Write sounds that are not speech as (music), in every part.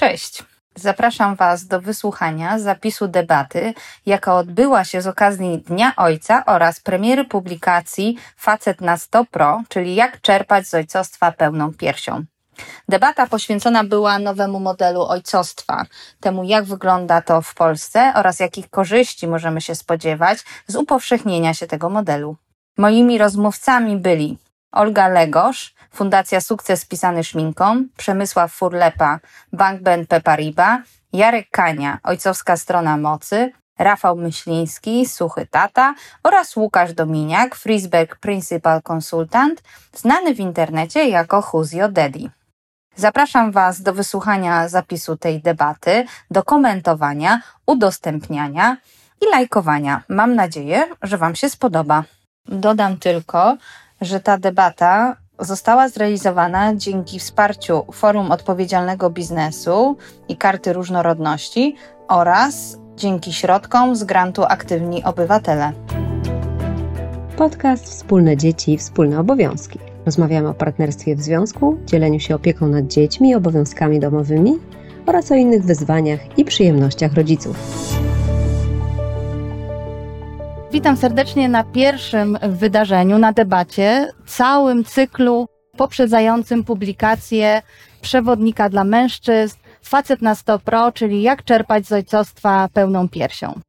Cześć. Zapraszam Was do wysłuchania zapisu debaty, jaka odbyła się z okazji Dnia Ojca oraz premiery publikacji Facet na 100 Pro, czyli jak czerpać z ojcostwa pełną piersią. Debata poświęcona była nowemu modelu ojcostwa, temu jak wygląda to w Polsce oraz jakich korzyści możemy się spodziewać z upowszechnienia się tego modelu. Moimi rozmówcami byli Olga Legosz, Fundacja Sukces Pisany Szminką, Przemysław Furlepa, Bank BNP Paribas, Jarek Kania, Ojcowska Strona Mocy, Rafał Myśliński, Suchy Tata oraz Łukasz Dominiak, Frisberg Principal Consultant, znany w internecie jako Huzio Daddy. Zapraszam Was do wysłuchania zapisu tej debaty, do komentowania, udostępniania i lajkowania. Mam nadzieję, że Wam się spodoba. Dodam tylko, że ta debata została zrealizowana dzięki wsparciu Forum Odpowiedzialnego Biznesu i Karty Różnorodności oraz dzięki środkom z grantu Aktywni Obywatele. Podcast Wspólne Dzieci, Wspólne Obowiązki. Rozmawiamy o partnerstwie w związku, dzieleniu się opieką nad dziećmi i obowiązkami domowymi oraz o innych wyzwaniach i przyjemnościach rodziców. Witam serdecznie na pierwszym wydarzeniu, na debacie, całym cyklu poprzedzającym publikację przewodnika dla mężczyzn Facet na 100 Pro, czyli jak czerpać z ojcostwa pełną piersią.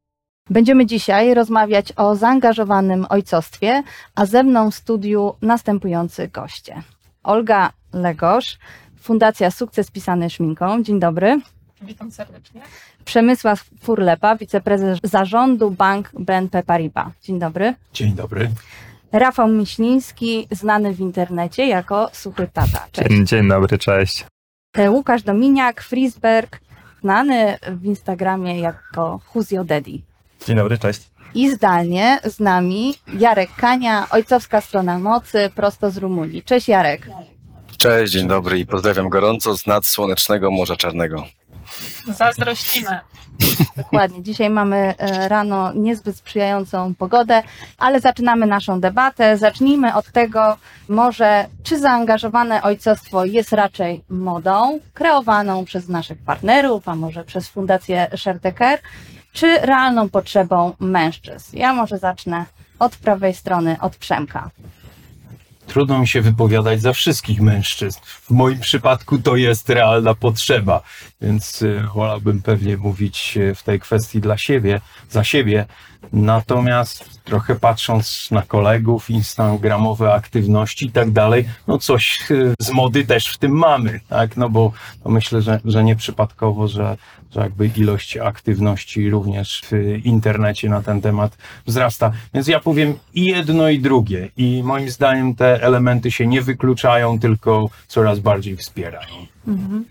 Będziemy dzisiaj rozmawiać o zaangażowanym ojcostwie, a ze mną w studiu następujący goście. Olga Legosz, Fundacja Sukces Pisany Szminką. Dzień dobry. Witam serdecznie. Przemysław Furlepa, wiceprezes zarządu Bank BNP Paribas. Dzień dobry. Dzień dobry. Rafał Myśliński, znany w internecie jako Suchy Tata. Cześć. Dzień, dzień dobry, cześć. E, Łukasz Dominiak, Frisberg, znany w Instagramie jako Huzio Daddy. Dzień dobry, cześć. I zdalnie z nami Jarek Kania, ojcowska strona mocy, prosto z Rumunii. Cześć Jarek. Cześć, dzień dobry i pozdrawiam gorąco z nad słonecznego Morza Czarnego. Zazdrościmy. Dokładnie. Dzisiaj mamy e, rano niezbyt sprzyjającą pogodę, ale zaczynamy naszą debatę. Zacznijmy od tego, może czy zaangażowane ojcostwo jest raczej modą kreowaną przez naszych partnerów, a może przez Fundację Sherteker, czy realną potrzebą mężczyzn. Ja może zacznę od prawej strony, od Przemka. Trudno mi się wypowiadać za wszystkich mężczyzn. W moim przypadku to jest realna potrzeba, więc y, wolałbym pewnie mówić y, w tej kwestii dla siebie, za siebie. Natomiast trochę patrząc na kolegów, instagramowe aktywności i tak dalej, no coś y, z mody też w tym mamy, tak? No bo myślę, że, że nieprzypadkowo, że, że jakby ilość aktywności również w internecie na ten temat wzrasta. Więc ja powiem i jedno i drugie i moim zdaniem te elementy się nie wykluczają, tylko coraz bardziej wspierają. Mhm.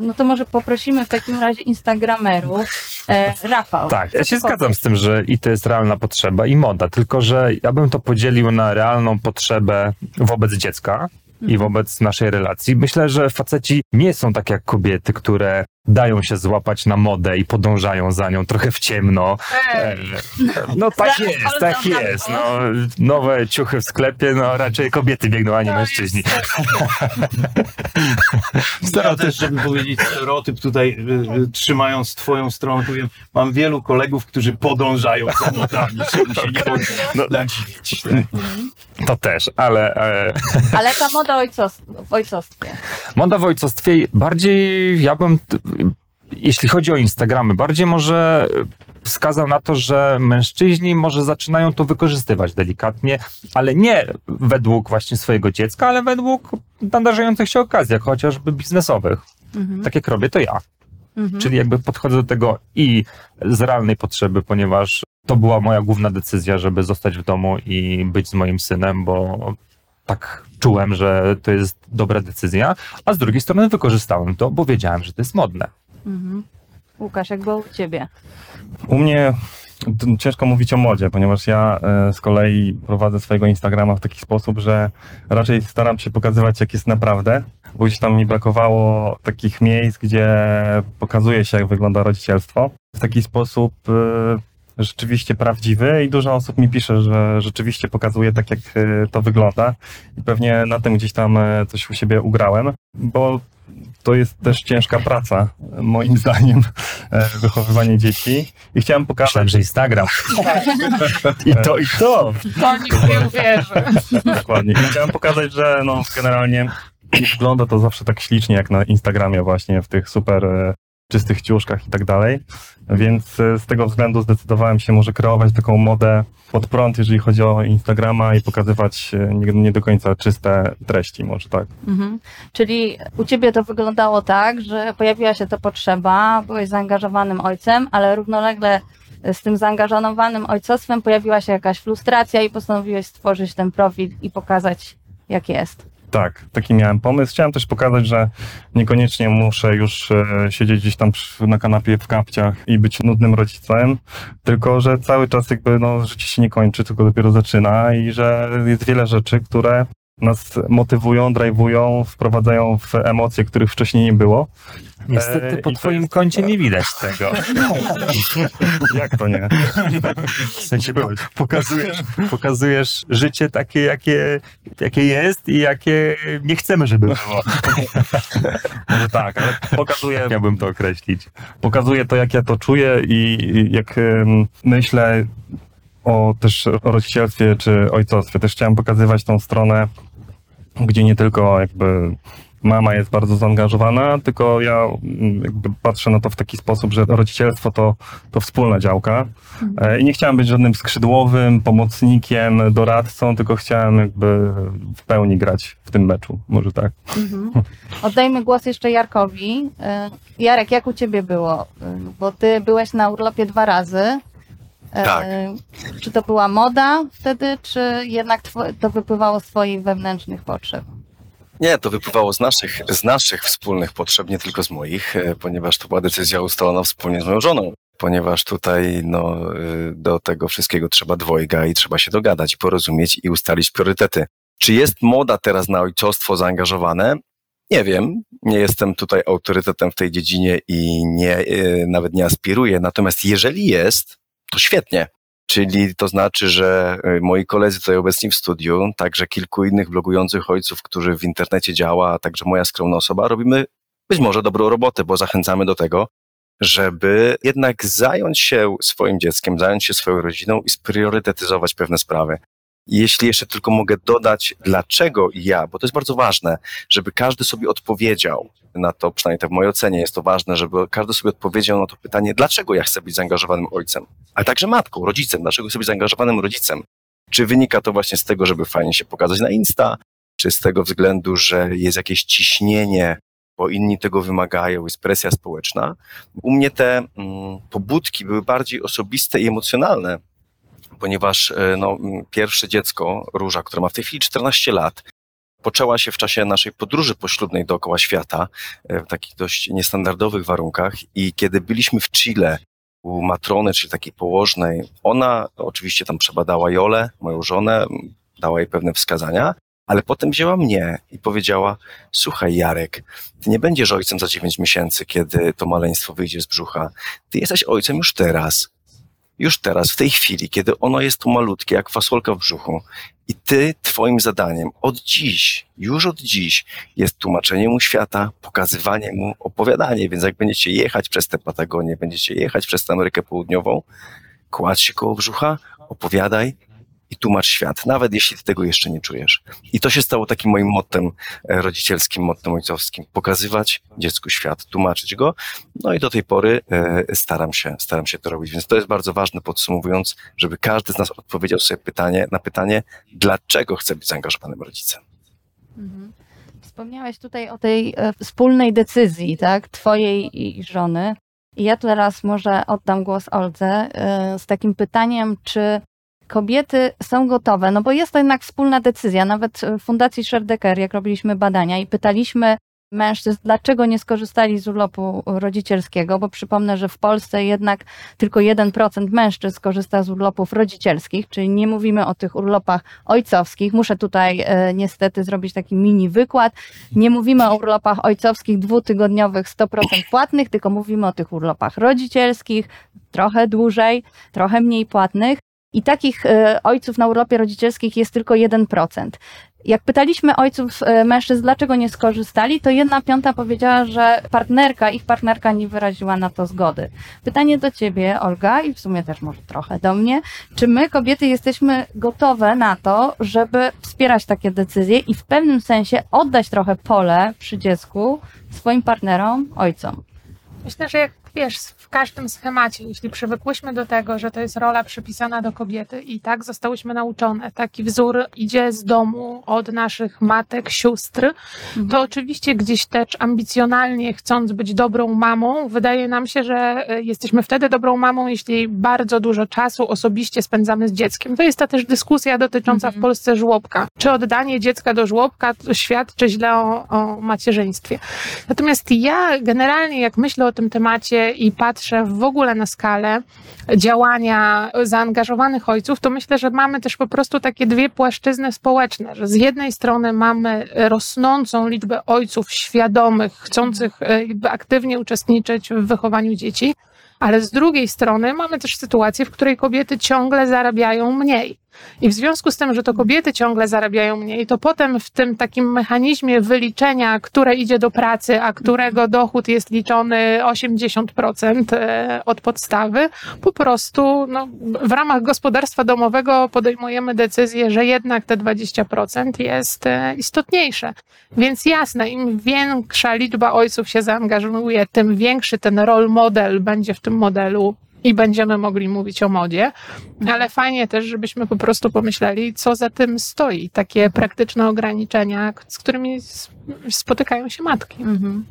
No to może poprosimy w takim razie Instagramerów. E, Rafał. Tak, ja się zgadzam z tym, że i to jest realna potrzeba, i moda, tylko że ja bym to podzielił na realną potrzebę wobec dziecka, i mhm. wobec naszej relacji. Myślę, że faceci nie są tak jak kobiety, które dają się złapać na modę i podążają za nią trochę w ciemno. E, no tak jest, tak jest. No, nowe ciuchy w sklepie, no raczej kobiety biegną, a nie mężczyźni. (laughs) Ja też, żeby powiedzieć stereotyp tutaj, y, y, trzymając twoją stronę, powiem, mam wielu kolegów, którzy podążają za modami, żeby się nie no, nadziwić. To też, ale... E... Ale ta moda w ojcostwie. Moda w ojcostwie bardziej, ja bym jeśli chodzi o Instagramy, bardziej może wskazał na to, że mężczyźni może zaczynają to wykorzystywać delikatnie, ale nie według właśnie swojego dziecka, ale według nadarzających się okazjach, chociażby biznesowych. Mhm. Tak jak robię to ja. Mhm. Czyli jakby podchodzę do tego i z realnej potrzeby, ponieważ to była moja główna decyzja, żeby zostać w domu i być z moim synem, bo tak czułem, że to jest dobra decyzja, a z drugiej strony wykorzystałem to, bo wiedziałem, że to jest modne. Mhm. Łukasz, jak było u ciebie? U mnie ciężko mówić o modzie, ponieważ ja e, z kolei prowadzę swojego Instagrama w taki sposób, że raczej staram się pokazywać, jak jest naprawdę, bo gdzieś tam mi brakowało takich miejsc, gdzie pokazuje się, jak wygląda rodzicielstwo. W taki sposób e, rzeczywiście prawdziwy i dużo osób mi pisze, że rzeczywiście pokazuje tak, jak e, to wygląda i pewnie na tym gdzieś tam coś u siebie ugrałem, bo to jest też ciężka praca, moim (laughs) zdaniem, e, wychowywanie dzieci. I chciałem pokazać... Myślałem, że Instagram. (laughs) I to, i to. To nikt nie uwierzy. Dokładnie. I chciałem pokazać, że no, generalnie nie (clears throat) wygląda to zawsze tak ślicznie jak na Instagramie właśnie, w tych super e, czystych ciuszkach i tak dalej. Więc e, z tego względu zdecydowałem się może kreować taką modę pod prąd, jeżeli chodzi o Instagrama i pokazywać e, nie, nie do końca czyste treści, może tak. Mhm. Czyli u ciebie to wyglądało tak, że pojawiła się ta potrzeba, byłeś zaangażowanym ojcem, ale równolegle z tym zaangażowanym ojcostwem pojawiła się jakaś frustracja i postanowiłeś stworzyć ten profil i pokazać, jak jest. Tak, taki miałem pomysł. Chciałem też pokazać, że niekoniecznie muszę już e, siedzieć gdzieś tam na kanapie w kapciach i być nudnym rodzicem, tylko że cały czas jakby no, życie się nie kończy, tylko dopiero zaczyna i że jest wiele rzeczy, które nas motywują, drive'ują, wprowadzają w emocje, których wcześniej nie było. Niestety E, po i twoim jest- koncie nie widać tego. (laughs) Jak to nie? W sensie po, pokazujesz, (laughs) pokazujesz życie takie, jakie, jakie jest i jakie nie chcemy, żeby było. (laughs) Może tak, ale pokazuje, Miałbym to określić. pokazuje to, jak ja to czuję i jak myślę o też o rodzicielstwie czy ojcostwie. Też chciałem pokazywać tą stronę, gdzie nie tylko jakby mama jest bardzo zaangażowana, tylko ja mm, patrzę na to w taki sposób, że rodzicielstwo to, to wspólna działka. E, I nie chciałem być żadnym skrzydłowym, pomocnikiem, doradcą, tylko chciałem jakby w pełni grać w tym meczu. Może tak. Mhm. Oddajmy głos jeszcze Jarkowi. E, Jarek, jak u ciebie było? E, Bo ty byłeś na urlopie dwa razy. E, Tak. Czy to była moda wtedy, czy jednak to wypływało z twoich wewnętrznych potrzeb? Nie, to wypływało z naszych, z naszych wspólnych potrzeb, nie tylko z moich, e, ponieważ to była decyzja ustalona wspólnie z moją żoną. Ponieważ tutaj no, y, do tego wszystkiego trzeba dwojga i trzeba się dogadać, porozumieć i ustalić priorytety. Czy jest moda teraz na ojcostwo zaangażowane? Nie wiem. Nie jestem tutaj autorytetem w tej dziedzinie i nie, nawet nie aspiruję. Natomiast jeżeli jest, to świetnie. Czyli to znaczy, że y, moi koledzy tutaj obecni w studiu, także kilku innych blogujących ojców, którzy w internecie działa, a także moja skromna osoba, robimy być może dobrą robotę, bo zachęcamy do tego, żeby jednak zająć się swoim dzieckiem, zająć się swoją rodziną i spriorytetyzować pewne sprawy. Jeśli jeszcze tylko mogę dodać, dlaczego ja, bo to jest bardzo ważne, żeby każdy sobie odpowiedział na to, przynajmniej tak w mojej ocenie jest to ważne, żeby każdy sobie odpowiedział na to pytanie, dlaczego ja chcę być zaangażowanym ojcem, ale także matką, rodzicem, dlaczego chcę być zaangażowanym rodzicem. Czy wynika to właśnie z tego, żeby fajnie się pokazać na Insta, czy z tego względu, że jest jakieś ciśnienie, bo inni tego wymagają, jest presja społeczna. U mnie te mm, pobudki były bardziej osobiste i emocjonalne, ponieważ e, no, pierwsze dziecko, Róża, która ma w tej chwili 14 lat, poczęła się w czasie naszej podróży poślubnej dookoła świata e, w takich dość niestandardowych warunkach i kiedy byliśmy w Chile u matrony, czyli takiej położnej, ona oczywiście tam przebadała Jolę, moją żonę, dała jej pewne wskazania, ale potem wzięła mnie i powiedziała: Słuchaj, Jarek, ty nie będziesz ojcem za 9 miesięcy, kiedy to maleństwo wyjdzie z brzucha. Ty jesteś ojcem już teraz. Już teraz, w tej chwili, kiedy ono jest tu malutkie, jak fasolka w brzuchu. I ty, twoim zadaniem od dziś, już od dziś, jest tłumaczenie mu świata, pokazywanie mu, opowiadanie. Więc jak będziecie jechać przez tę Patagonię, będziecie jechać przez tę Amerykę Południową, kładź się koło brzucha, opowiadaj i tłumacz świat, nawet jeśli ty tego jeszcze nie czujesz. I to się stało takim moim mottem e, rodzicielskim, mottem ojcowskim. Pokazywać dziecku świat, tłumaczyć go. No i do tej pory e, staram się, staram się to robić. Więc to jest bardzo ważne, podsumowując, żeby każdy z nas odpowiedział sobie pytanie, na pytanie, dlaczego chce być zaangażowanym rodzicem. Mhm. Wspomniałeś tutaj o tej e, wspólnej decyzji, tak, twojej i żony. I ja teraz może oddam głos Oldze z takim pytaniem, czy kobiety są gotowe, no bo jest to jednak wspólna decyzja. Nawet w Fundacji Sherdecker, jak robiliśmy badania i pytaliśmy mężczyzn, dlaczego nie skorzystali z urlopu rodzicielskiego, bo przypomnę, że w Polsce jednak tylko 1% mężczyzn korzysta z urlopów rodzicielskich, czyli nie mówimy o tych urlopach ojcowskich. Muszę tutaj e, niestety zrobić taki mini wykład. Nie mówimy o urlopach ojcowskich dwutygodniowych 100% płatnych, tylko mówimy o tych urlopach rodzicielskich, trochę dłużej, trochę mniej płatnych. I takich e, ojców na urlopie rodzicielskich jest tylko 1%. Jak pytaliśmy ojców e, mężczyzn, dlaczego nie skorzystali, to jedna piąta powiedziała, że partnerka, ich partnerka nie wyraziła na to zgody. Pytanie do ciebie, Olga, i w sumie też może trochę do mnie. Czy my, kobiety, jesteśmy gotowe na to, żeby wspierać takie decyzje i w pewnym sensie oddać trochę pole przy dziecku swoim partnerom, ojcom? Myślę, że jak wiesz, w każdym schemacie, jeśli przywykłyśmy do tego, że to jest rola przypisana do kobiety i tak zostałyśmy nauczone, taki wzór idzie z domu od naszych matek, sióstr, to oczywiście gdzieś też ambicjonalnie chcąc być dobrą mamą, wydaje nam się, że e, jesteśmy wtedy dobrą mamą, jeśli bardzo dużo czasu osobiście spędzamy z dzieckiem. To jest ta też dyskusja dotycząca w Polsce żłobka. Czy oddanie dziecka do żłobka świadczy źle o, o macierzyństwie. Natomiast ja generalnie, jak myślę o tym temacie i patrzę w ogóle na skalę działania zaangażowanych ojców, to myślę, że mamy też po prostu takie dwie płaszczyzny społeczne, że z jednej strony mamy rosnącą liczbę ojców świadomych, chcących e, aktywnie uczestniczyć w wychowaniu dzieci, ale z drugiej strony mamy też sytuację, w której kobiety ciągle zarabiają mniej. I w związku z tym, że to kobiety ciągle zarabiają mniej, to potem w tym takim mechanizmie wyliczenia, które idzie do pracy, a którego dochód jest liczony 80% e, od podstawy, po prostu no, w ramach gospodarstwa domowego podejmujemy decyzję, że jednak te 20% jest e, istotniejsze. Więc jasne, im większa liczba ojców się zaangażuje, tym większy ten rol model będzie w tym modelu i będziemy mogli mówić o modzie, ale fajnie też, żebyśmy po prostu pomyśleli, co za tym stoi. Takie praktyczne ograniczenia, z którymi spotykają się matki. Mhm.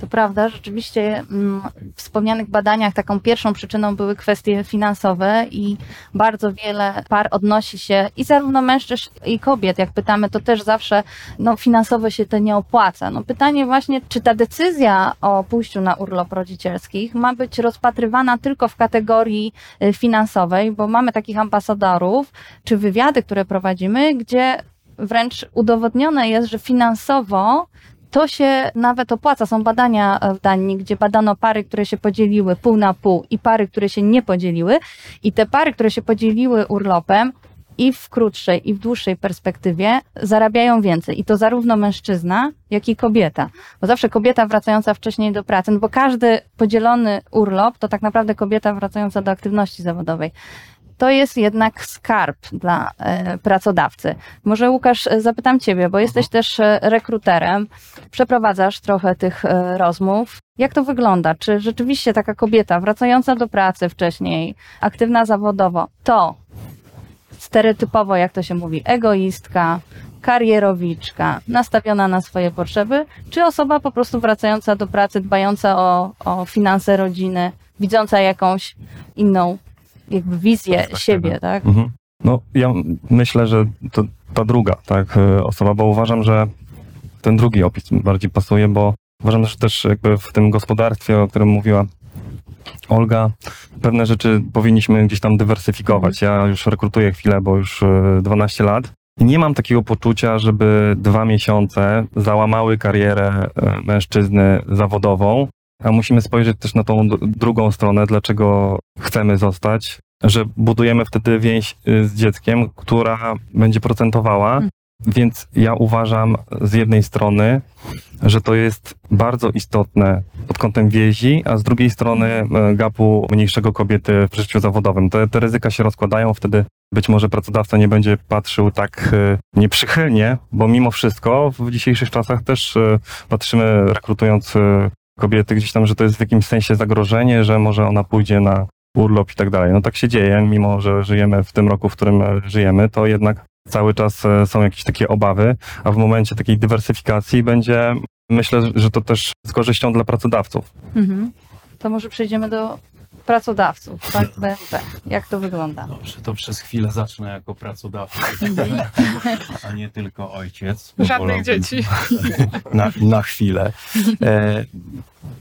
To prawda, rzeczywiście mm, w wspomnianych badaniach taką pierwszą przyczyną były kwestie finansowe i bardzo wiele par odnosi się i zarówno mężczyzn i kobiet, jak pytamy, to też zawsze no, finansowo się to nie opłaca. No, pytanie właśnie, czy ta decyzja o pójściu na urlop rodzicielskich ma być rozpatrywana tylko w kategorii y, finansowej, bo mamy takich ambasadorów, czy wywiady, które prowadzimy, gdzie wręcz udowodnione jest, że finansowo to się nawet opłaca. Są badania w Danii, gdzie badano pary, które się podzieliły pół na pół i pary, które się nie podzieliły. I te pary, które się podzieliły urlopem, i w krótszej, i w dłuższej perspektywie zarabiają więcej. I to zarówno mężczyzna, jak i kobieta. Bo zawsze kobieta wracająca wcześniej do pracy, no bo każdy podzielony urlop to tak naprawdę kobieta wracająca do aktywności zawodowej to jest jednak skarb dla e, pracodawcy. Może Łukasz, e, zapytam Ciebie, bo jesteś też e, rekruterem, przeprowadzasz trochę tych rozmów. Jak to wygląda? Czy rzeczywiście taka kobieta wracająca do pracy wcześniej, aktywna zawodowo, to stereotypowo, jak to się mówi, egoistka, karierowiczka, nastawiona na swoje potrzeby, czy osoba po prostu wracająca do pracy, dbająca o, o finanse rodziny, widząca jakąś inną jakby wizję siebie, tak? Mhm. No, ja myślę, że to ta druga, tak, e, osoba, bo uważam, że ten drugi opis bardziej pasuje, bo uważam, że też jakby w tym gospodarstwie, o którym mówiła Olga, pewne rzeczy powinniśmy gdzieś tam dywersyfikować. Ja już rekrutuję chwilę, bo już 12 e, lat. I nie mam takiego poczucia, żeby dwa miesiące załamały karierę e, mężczyzny zawodową, a musimy spojrzeć też na tą drugą stronę, dlaczego chcemy zostać, że budujemy wtedy więź y, z dzieckiem, która będzie procentowała. Mm. Więc ja uważam z jednej strony, że to jest bardzo istotne pod kątem więzi, a z drugiej strony e, gapu mniejszego kobiety w życiu zawodowym. Te, te ryzyka się rozkładają, wtedy być może pracodawca nie będzie patrzył tak e, nieprzychylnie, bo mimo wszystko w dzisiejszych czasach też patrzymy, rekrutując kobiety gdzieś tam, że to jest w jakimś sensie zagrożenie, że może ona pójdzie na urlop i tak dalej. No tak się dzieje, mimo że żyjemy w tym roku, w którym e, żyjemy, to jednak cały czas e, są jakieś takie obawy, a w momencie takiej dywersyfikacji będzie, myślę, że to też z korzyścią dla pracodawców. Mhm. To może przejdziemy do pracodawców, tak? BNP. Jak to wygląda? Dobrze, to przez chwilę zacznę jako pracodawca, a nie tylko ojciec. Żadnych dzieci. Na, na chwilę. E,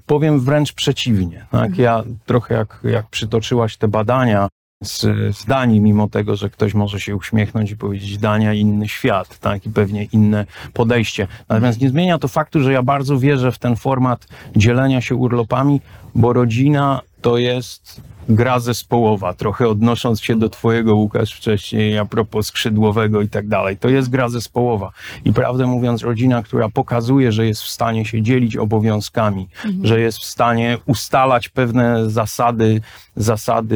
powiem wręcz przeciwnie. Tak? Ja trochę jak, jak przytoczyłaś te badania, z, z Danii, mimo tego, że ktoś może się uśmiechnąć i powiedzieć Dania inny świat, tak, i pewnie inne podejście. Natomiast nie zmienia to faktu, że ja bardzo wierzę w ten format dzielenia się urlopami, bo rodzina to jest gra zespołowa, trochę odnosząc się do twojego, Łukasz, wcześniej a propos skrzydłowego i tak dalej. To jest gra zespołowa. I prawdę mówiąc, rodzina, która pokazuje, że jest w stanie się dzielić obowiązkami, że jest w stanie ustalać pewne zasady, zasady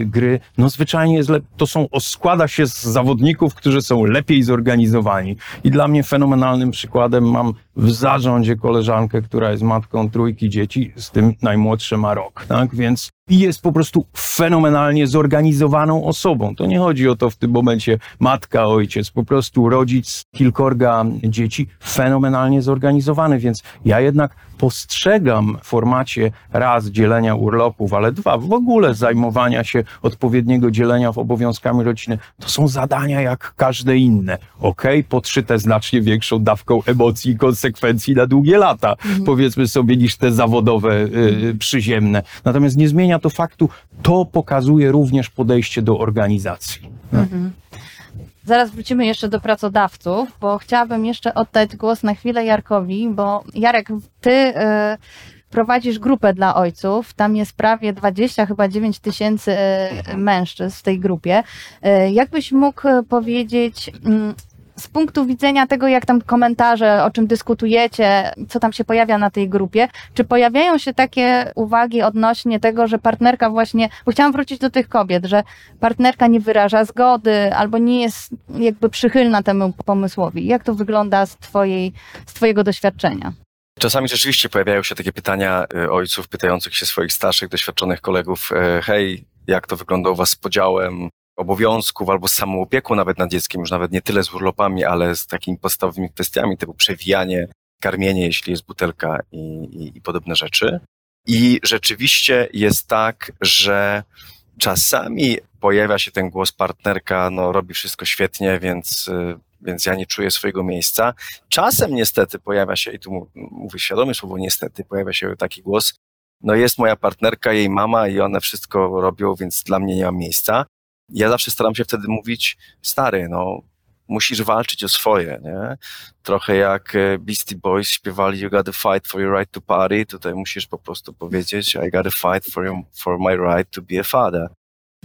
y, gry, no zwyczajnie jest lep- to są, składa się z zawodników, którzy są lepiej zorganizowani. I dla mnie fenomenalnym przykładem mam w zarządzie koleżankę, która jest matką trójki dzieci, z tym najmłodsze ma rok, tak? Więc jest po prostu fenomenalnie zorganizowaną osobą. To nie chodzi o to w tym momencie matka, ojciec, po prostu rodzic kilkorga dzieci, fenomenalnie zorganizowany, więc ja jednak postrzegam w formacie raz dzielenia urlopów, ale dwa w ogóle zajmowania się odpowiedniego dzielenia w obowiązkami rodziny. To są zadania jak każde inne. Okej, podszyte znacznie większą dawką emocji i konsekwencji na długie lata, powiedzmy sobie, niż te zawodowe, y, przyziemne. Natomiast nie zmienia to faktu, to pokazuje również podejście do organizacji. Mhm. Zaraz wrócimy jeszcze do pracodawców, bo chciałabym jeszcze oddać głos na chwilę Jarkowi, bo Jarek, ty y, prowadzisz grupę dla ojców. Tam jest prawie 20, chyba 9 tysięcy y, mężczyzn w tej grupie. Y, jakbyś mógł y, powiedzieć mm, z punktu widzenia tego, jak tam komentarze, o czym dyskutujecie, co tam się pojawia na tej grupie, czy pojawiają się takie uwagi odnośnie tego, że partnerka właśnie, bo chciałam wrócić do tych kobiet, że partnerka nie wyraża zgody albo nie jest jakby przychylna temu pomysłowi. Jak to wygląda z, twojej, z twojego doświadczenia? Czasami rzeczywiście pojawiają się takie pytania y, ojców pytających się swoich starszych, doświadczonych kolegów, e, hej, jak to wygląda u was z podziałem obowiązków albo z nawet nad dzieckiem, już nawet nie tyle z urlopami, ale z takimi podstawowymi kwestiami typu przewijanie, karmienie, jeśli jest butelka i, i, i podobne rzeczy. I rzeczywiście jest tak, że czasami pojawia się ten głos partnerka, no robi wszystko świetnie, więc, y, więc ja nie czuję swojego miejsca. Czasem niestety pojawia się, i tu mówię świadomie słowo niestety, pojawia się taki głos, no jest moja partnerka, jej mama i one wszystko robią, więc dla mnie nie ma miejsca. Ja zawsze staram się wtedy mówić, stary, no musisz walczyć o swoje, nie? Trochę jak e, Beastie Boys śpiewali You gotta fight for your right to party, tutaj musisz po prostu powiedzieć I gotta fight for, your, for my right to be a father.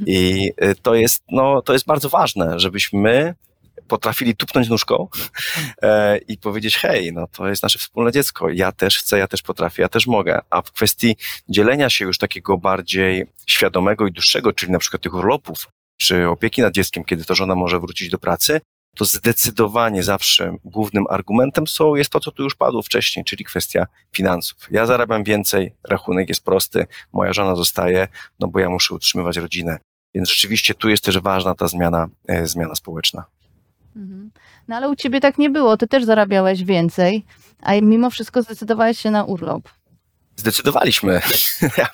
I e, to jest, no, to jest bardzo ważne, żebyśmy potrafili tupnąć nóżką (laughs) e, i powiedzieć, hej, no to jest nasze wspólne dziecko, ja też chcę, ja też potrafię, ja też mogę. A w kwestii dzielenia się już takiego bardziej świadomego i dłuższego, czyli na przykład tych urlopów, czy opieki nad dzieckiem, kiedy to żona może wrócić do pracy, to zdecydowanie zawsze głównym argumentem są, jest to, co tu już padło wcześniej, czyli kwestia finansów. Ja zarabiam więcej, rachunek jest prosty, moja żona zostaje, no bo ja muszę utrzymywać rodzinę. Więc rzeczywiście tu jest też ważna ta zmiana, e, zmiana społeczna. Mhm. No ale u ciebie tak nie było, ty też zarabiałeś więcej, a mimo wszystko zdecydowałeś się na urlop. Zdecydowaliśmy. (laughs) Ja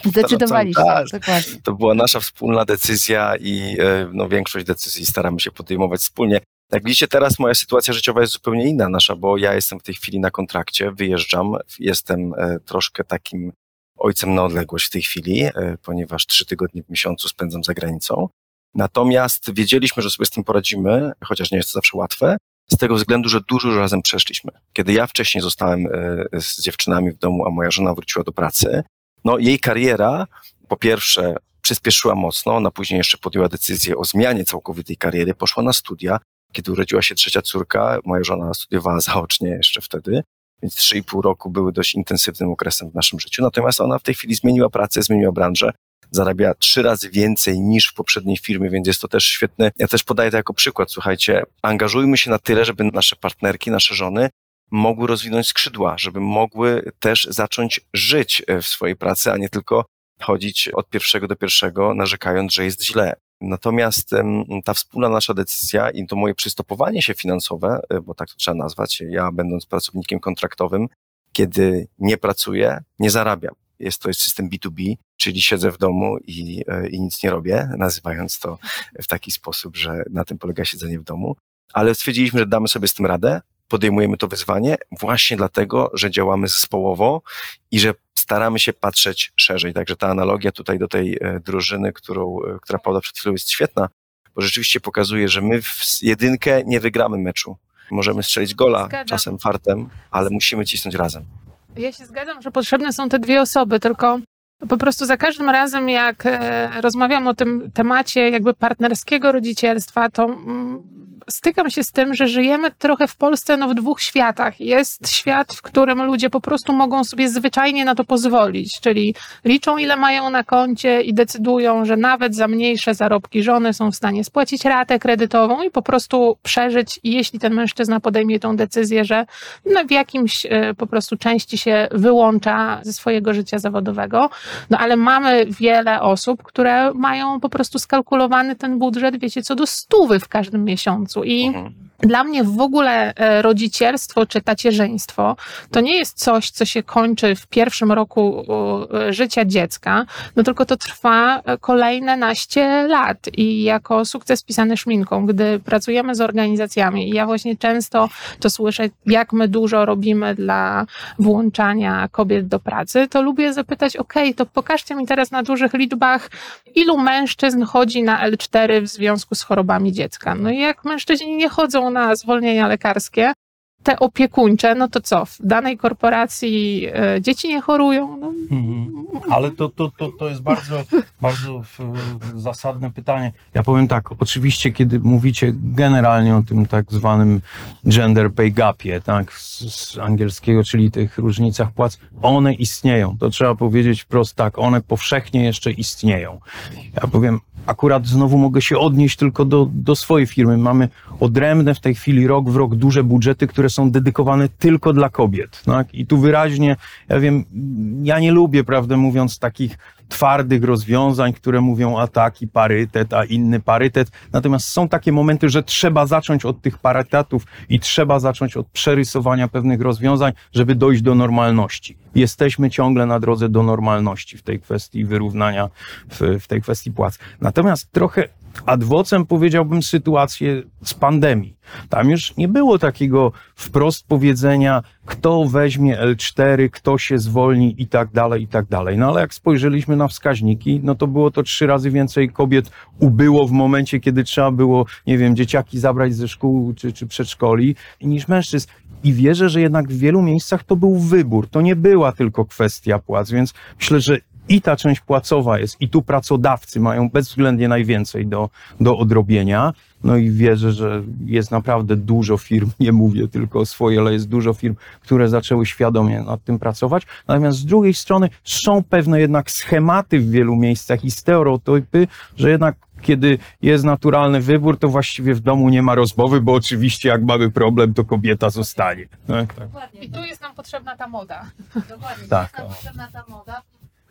czas. dokładnie. To była nasza wspólna decyzja i e, no, większość decyzji staramy się podejmować wspólnie. Jak widzicie, teraz moja sytuacja życiowa jest zupełnie inna nasza, bo ja jestem w tej chwili na kontrakcie, wyjeżdżam, jestem e, troszkę takim ojcem na odległość w tej chwili, e, ponieważ trzy tygodnie w miesiącu spędzam za granicą. Natomiast wiedzieliśmy, że sobie z tym poradzimy, chociaż nie jest to zawsze łatwe, z tego względu, że dużo razem przeszliśmy. Kiedy ja wcześniej zostałem e, z dziewczynami w domu, a moja żona wróciła do pracy, no jej kariera po pierwsze przyspieszyła mocno, ona później jeszcze podjęła decyzję o zmianie całkowitej kariery, poszła na studia. Kiedy urodziła się trzecia córka, moja żona studiowała zaocznie jeszcze wtedy, więc trzy i pół roku były dość intensywnym okresem w naszym życiu. Natomiast ona w tej chwili zmieniła pracę, zmieniła branżę, zarabia trzy razy więcej niż w poprzedniej firmie, więc jest to też świetny. Ja też podaję to jako przykład. Słuchajcie, angażujmy się na tyle, żeby nasze partnerki, nasze żony mogły rozwinąć skrzydła, żeby mogły też zacząć żyć e, w swojej pracy, a nie tylko chodzić od pierwszego do pierwszego, narzekając, że jest źle. Natomiast ta wspólna nasza decyzja i to moje przystopowanie się finansowe, e, bo tak to trzeba nazwać, ja będąc pracownikiem kontraktowym, kiedy nie pracuję, nie zarabiam. Jest to jest system B2B, czyli siedzę w domu i, e, i nic nie robię, nazywając to w taki sposób, że na tym polega siedzenie w domu. Ale stwierdziliśmy, że damy sobie z tym radę, podejmujemy to wyzwanie właśnie dlatego, że działamy zespołowo i że staramy się patrzeć szerzej. Także ta analogia tutaj do tej e, drużyny, którą, e, która padła przed chwilą jest świetna, bo rzeczywiście pokazuje, że my w jedynkę nie wygramy meczu. Możemy strzelić gola, Zgadzam. czasem fartem, ale musimy cisnąć razem. Ja się zgadzam, że potrzebne są te dwie osoby, tylko Po prostu za każdym razem, jak e, rozmawiam o tym temacie jakby partnerskiego rodzicielstwa, to mm, stykam się z tym, że żyjemy trochę w Polsce no, w dwóch światach. Jest świat, w którym ludzie po prostu mogą sobie zwyczajnie na to pozwolić, czyli liczą ile mają na koncie i decydują, że nawet za mniejsze zarobki żony są w stanie spłacić ratę kredytową i po prostu przeżyć, jeśli ten mężczyzna podejmie tą decyzję, że no, w jakimś e, po prostu części się wyłącza ze swojego życia zawodowego. No ale mamy wiele osób, które mają po prostu skalkulowany ten budżet, wiecie, co do stówy w każdym miesiącu i Mhm. Dla mnie w ogóle e, rodzicielstwo czy tacierzyństwo to nie jest coś, co się kończy w pierwszym roku e, życia dziecka, no tylko to trwa e, kolejne naście lat i jako sukces pisany szminką, gdy pracujemy z organizacjami ja właśnie często to słyszę, jak my dużo robimy dla włączania kobiet do pracy, to lubię zapytać, ok, to pokażcie mi teraz na dużych liczbach, ilu mężczyzn chodzi na L4 w związku z chorobami dziecka. No i jak mężczyźni nie chodzą na zwolnienia lekarskie, te opiekuńcze, no to co? W danej korporacji e, dzieci nie chorują? No, Mhm. Ale to, to, to, to jest bardzo, bardzo w- zasadne pytanie. Ja powiem tak, oczywiście, kiedy mówicie generalnie o tym tak zwanym gender pay gapie, tak, z, z angielskiego, czyli tych różnicach płac, one istnieją. To trzeba powiedzieć wprost tak, one powszechnie jeszcze istnieją. Ja powiem, akurat znowu mogę się odnieść tylko do, do swojej firmy. Mamy odrębne w tej chwili rok w rok duże budżety, które są dedykowane tylko dla kobiet. Tak? I tu wyraźnie, ja wiem, ja nie lubię, prawdę mówiąc, takich twardych rozwiązań, które mówią a taki parytet, a inny parytet. Natomiast są takie momenty, że trzeba zacząć od tych parytetów i trzeba zacząć od przerysowania pewnych rozwiązań, żeby dojść do normalności. Jesteśmy ciągle na drodze do normalności w tej kwestii wyrównania, w, w tej kwestii płac. Natomiast trochę ad vocem powiedziałbym sytuację z pandemii. Tam już nie było takiego wprost powiedzenia, kto weźmie L4, kto się zwolni i tak dalej, i tak dalej. No ale jak spojrzeliśmy na wskaźniki, no to było to trzy razy więcej kobiet ubyło w momencie, kiedy trzeba było, nie wiem, dzieciaki zabrać ze szkół czy, czy przedszkoli, niż mężczyzn. I wierzę, że jednak w wielu miejscach to był wybór. To nie była tylko kwestia płac, więc myślę, że i ta część płacowa jest, i tu pracodawcy mają bezwzględnie najwięcej do, do odrobienia. No i wierzę, że jest naprawdę dużo firm, (laughs) nie mówię tylko o swojej, ale jest dużo firm, które zaczęły świadomie nad tym pracować. Natomiast z drugiej strony są pewne jednak schematy w wielu miejscach i stereotypy, że jednak kiedy jest naturalny wybór, to właściwie w domu nie ma rozmowy, bo oczywiście jak mamy problem, to kobieta zostanie. Tak, tak. I tu jest nam potrzebna ta moda. Dokładnie, Tak, jest nam o. potrzebna ta moda.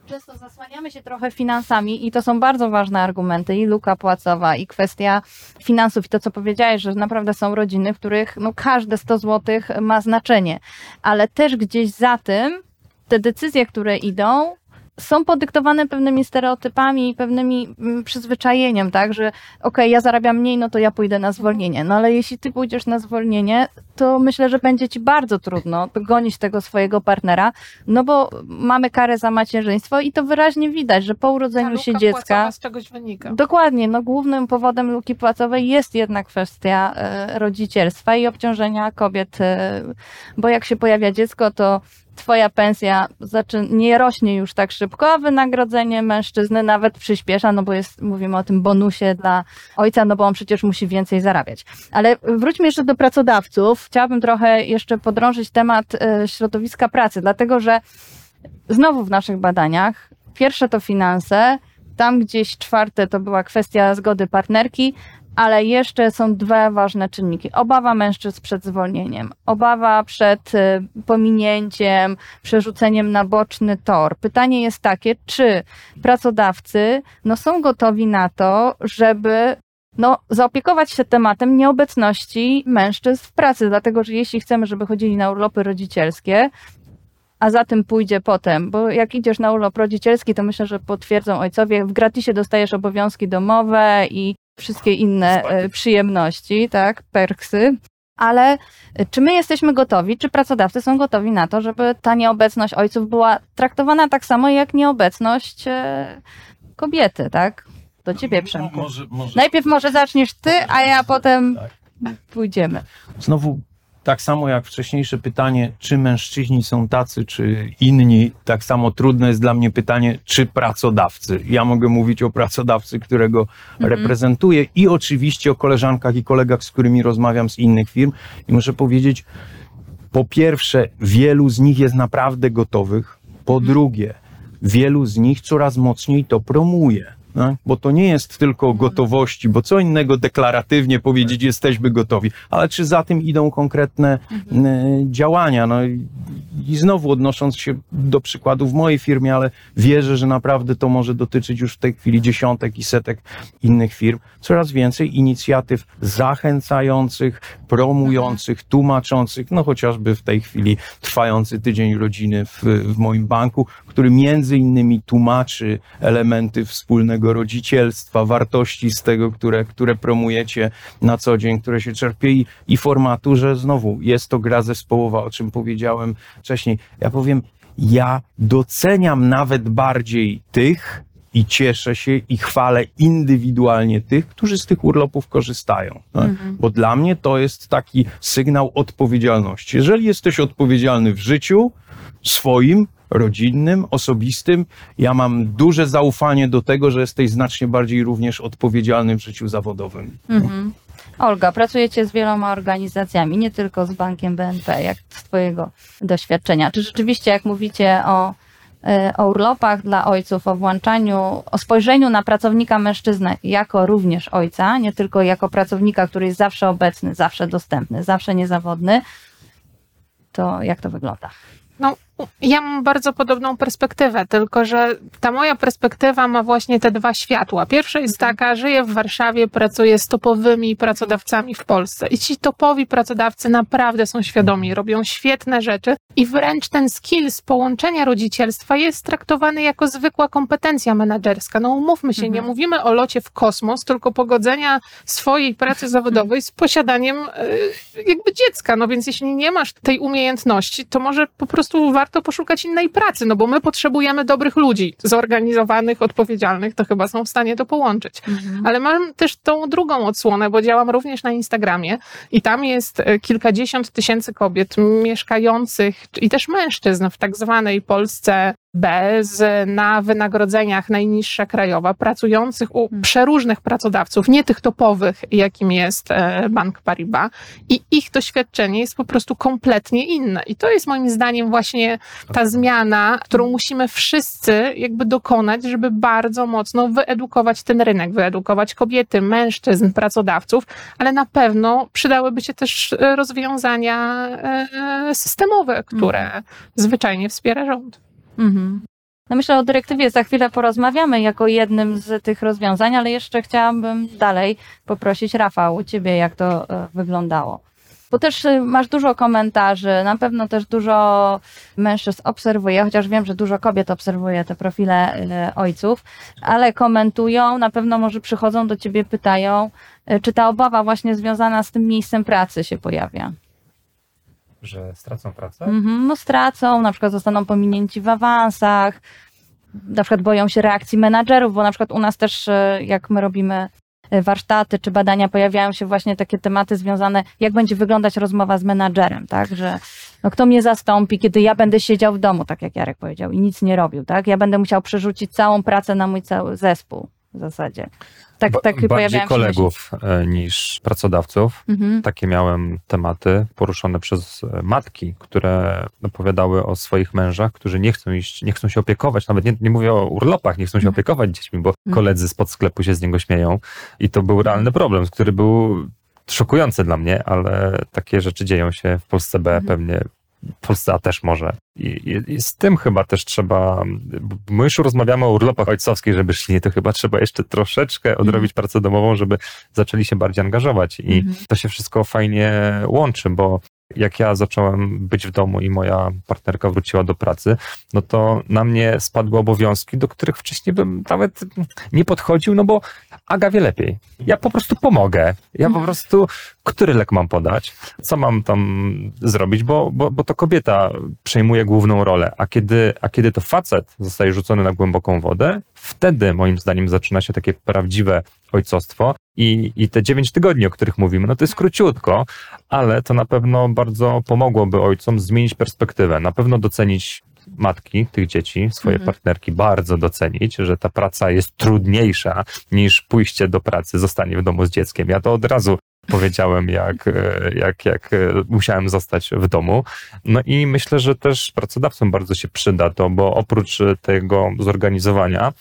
Często zasłaniamy się trochę finansami i to są bardzo ważne argumenty i luka płacowa i kwestia finansów i to, co powiedziałeś, że naprawdę są rodziny, w których no, każde 100 zł ma znaczenie, ale też gdzieś za tym te decyzje, które idą, są podyktowane pewnymi stereotypami i pewnymi mm, przyzwyczajeniem, tak, że okej, ja zarabiam mniej, no to ja pójdę na zwolnienie. No ale jeśli ty pójdziesz na zwolnienie, to myślę, że będzie ci bardzo trudno gonić tego swojego partnera, no bo mamy karę za macierzyństwo i to wyraźnie widać, że po urodzeniu się dziecka. z czegoś wynika. Dokładnie, no głównym powodem luki płacowej jest jednak kwestia e, rodzicielstwa i obciążenia kobiet, e, bo jak się pojawia dziecko, to twoja pensja nie rośnie już tak szybko, a wynagrodzenie mężczyzny nawet przyspiesza, no bo jest, mówimy o tym bonusie dla ojca, no bo on przecież musi więcej zarabiać. Ale wróćmy jeszcze do pracodawców. Chciałabym trochę jeszcze podrążyć temat e, środowiska pracy, dlatego że znowu w naszych badaniach pierwsze to finanse, tam gdzieś czwarte to była kwestia zgody partnerki, ale jeszcze są dwa ważne czynniki. Obawa mężczyzn przed zwolnieniem, obawa przed e, pominięciem, przerzuceniem na boczny tor. Pytanie jest takie, czy pracodawcy no, są gotowi na to, żeby no, zaopiekować się tematem nieobecności mężczyzn w pracy, dlatego że jeśli chcemy, żeby chodzili na urlopy rodzicielskie, a za tym pójdzie potem, bo jak idziesz na urlop rodzicielski, to myślę, że potwierdzą ojcowie, w gratisie dostajesz obowiązki domowe i wszystkie inne e, przyjemności, tak, perksy. Ale e, czy my jesteśmy gotowi, czy pracodawcy są gotowi na to, żeby ta nieobecność ojców była traktowana tak samo jak nieobecność e, kobiety, tak? Do ciebie, Przemku. Może, może Najpierw może zaczniesz ty, a ja potem Tak. pójdziemy. Znowu tak samo jak wcześniejsze pytanie, czy mężczyźni są tacy, czy inni, tak samo trudne jest dla mnie pytanie, czy pracodawcy. Ja mogę mówić o pracodawcy, którego mhm. reprezentuję i oczywiście o koleżankach i kolegach, z którymi rozmawiam z innych firm. I muszę powiedzieć, po pierwsze, wielu z nich jest naprawdę gotowych. Po mhm. drugie, wielu z nich coraz mocniej to promuje. No, bo to nie jest tylko gotowości, bo co innego deklaratywnie powiedzieć, jesteśmy gotowi, ale czy za tym idą konkretne mhm. E, działania? No, I znowu odnosząc się do przykładu w mojej firmie, ale wierzę, że naprawdę to może dotyczyć już w tej chwili dziesiątek i setek innych firm, coraz więcej inicjatyw zachęcających, promujących, mhm. tłumaczących, no chociażby w tej chwili trwający tydzień rodziny w, w moim banku, który między innymi tłumaczy elementy wspólnego rodzicielstwa, wartości z tego, które, które promujecie na co dzień, które się czerpie i, i formatu, że znowu jest to gra zespołowa, o czym powiedziałem wcześniej. Ja powiem, ja doceniam nawet bardziej tych, i cieszę się i chwalę indywidualnie tych, którzy z tych urlopów korzystają. Tak? Mhm. Bo dla mnie to jest taki sygnał odpowiedzialności. Jeżeli jesteś odpowiedzialny w życiu swoim, rodzinnym, osobistym. Ja mam duże zaufanie do tego, że jesteś znacznie bardziej również odpowiedzialny w życiu zawodowym. Mhm. Olga, pracujecie z wieloma organizacjami, nie tylko z bankiem BNP, jak z Twojego doświadczenia. Czy rzeczywiście, jak mówicie o, e, o urlopach dla ojców, o włączaniu, o spojrzeniu na pracownika mężczyznę jako również ojca, nie tylko jako pracownika, który jest zawsze obecny, zawsze dostępny, zawsze niezawodny, to jak to wygląda? No, ja mam bardzo podobną perspektywę, tylko że ta moja perspektywa ma właśnie te dwa światła. Pierwsza jest mhm. taka, żyję w Warszawie, pracuję z topowymi pracodawcami w Polsce i ci topowi pracodawcy naprawdę są świadomi, robią świetne rzeczy i wręcz ten skill z połączenia rodzicielstwa jest traktowany jako zwykła kompetencja menedżerska. No umówmy się, mhm. nie mówimy o locie w kosmos, tylko pogodzenia swojej pracy zawodowej z posiadaniem yy, jakby dziecka. No więc jeśli nie masz tej umiejętności, to może po prostu warto warto poszukać innej pracy, no bo my potrzebujemy dobrych ludzi, zorganizowanych, odpowiedzialnych, to chyba są w stanie to połączyć. Mhm. Ale mam też tą drugą odsłonę, bo działam również na Instagramie i tam jest e, kilkadziesiąt tysięcy kobiet mieszkających i też mężczyzn w tak zwanej Polsce bez na wynagrodzeniach najniższa krajowa, pracujących u hmm. przeróżnych pracodawców, nie tych topowych, jakim jest e, Bank Paribas, i ich doświadczenie jest po prostu kompletnie inne. I to jest moim zdaniem właśnie ta zmiana, którą musimy wszyscy jakby dokonać, żeby bardzo mocno wyedukować ten rynek, wyedukować kobiety, mężczyzn, pracodawców, ale na pewno przydałyby się też rozwiązania e, systemowe, które hmm. zwyczajnie wspiera rząd. Mhm. No myślę o dyrektywie za chwilę porozmawiamy jako jednym z tych rozwiązań, ale jeszcze chciałabym dalej poprosić Rafał, ciebie jak to e, wyglądało. Bo też y, masz dużo komentarzy, na pewno też dużo mężczyzn obserwuje, chociaż wiem, że dużo kobiet obserwuje te profile y, ojców, ale komentują, na pewno może przychodzą do ciebie, pytają, czy ta obawa właśnie związana z tym miejscem pracy się pojawia że stracą pracę? Mm-hmm, no stracą, na przykład zostaną pominięci w awansach, na przykład boją się reakcji menadżerów, bo na przykład u nas też, e, jak my robimy e, warsztaty czy badania, pojawiają się właśnie takie tematy związane, jak będzie wyglądać rozmowa z menadżerem, tak, że no kto mnie zastąpi, kiedy ja będę siedział w domu, tak jak Jarek powiedział, i nic nie robił, tak, ja będę musiał przerzucić całą pracę na mój cały zespół w zasadzie tak, tak bardziej kolegów e, niż pracodawców. Mhm. Takie miałem tematy poruszone przez e, matki, które opowiadały o swoich mężach, którzy nie chcą iść, nie chcą się opiekować, nawet nie, nie mówię o urlopach, nie chcą się mhm. opiekować dziećmi, bo mhm. koledzy spod sklepu się z niego śmieją i to był realny problem, który był szokujący dla mnie, ale takie rzeczy dzieją się w Polsce B mhm. pewnie Polsce też może. I, I, z tym chyba też trzeba, my już rozmawiamy o urlopach ojcowskich, żeby szli, to chyba trzeba jeszcze troszeczkę mhm. odrobić mm. pracę domową, żeby zaczęli się bardziej angażować. I mm. to się wszystko fajnie łączy, bo jak ja zacząłem być w domu i moja partnerka wróciła do pracy, no to na mnie spadły obowiązki, do których wcześniej bym nawet nie podchodził, no bo Aga wie lepiej. Ja po prostu pomogę. Ja po prostu, który lek mam podać, co mam tam zrobić, bo, bo, bo to kobieta przejmuje główną rolę, a kiedy, a kiedy to facet zostaje rzucony na głęboką wodę, wtedy moim zdaniem zaczyna się takie prawdziwe ojcostwo I, I te 9 tygodni, o których mówimy, no to jest króciutko, ale to na pewno bardzo pomogłoby ojcom zmienić perspektywę, na pewno docenić matki tych dzieci, swoje Mhm. partnerki bardzo docenić, że ta praca jest trudniejsza niż pójście do pracy, zostanie w domu z dzieckiem. Ja to od razu powiedziałem, jak, e, jak, jak e, musiałem zostać w domu. No i myślę, że też pracodawcom bardzo się przyda to, bo oprócz tego zorganizowania,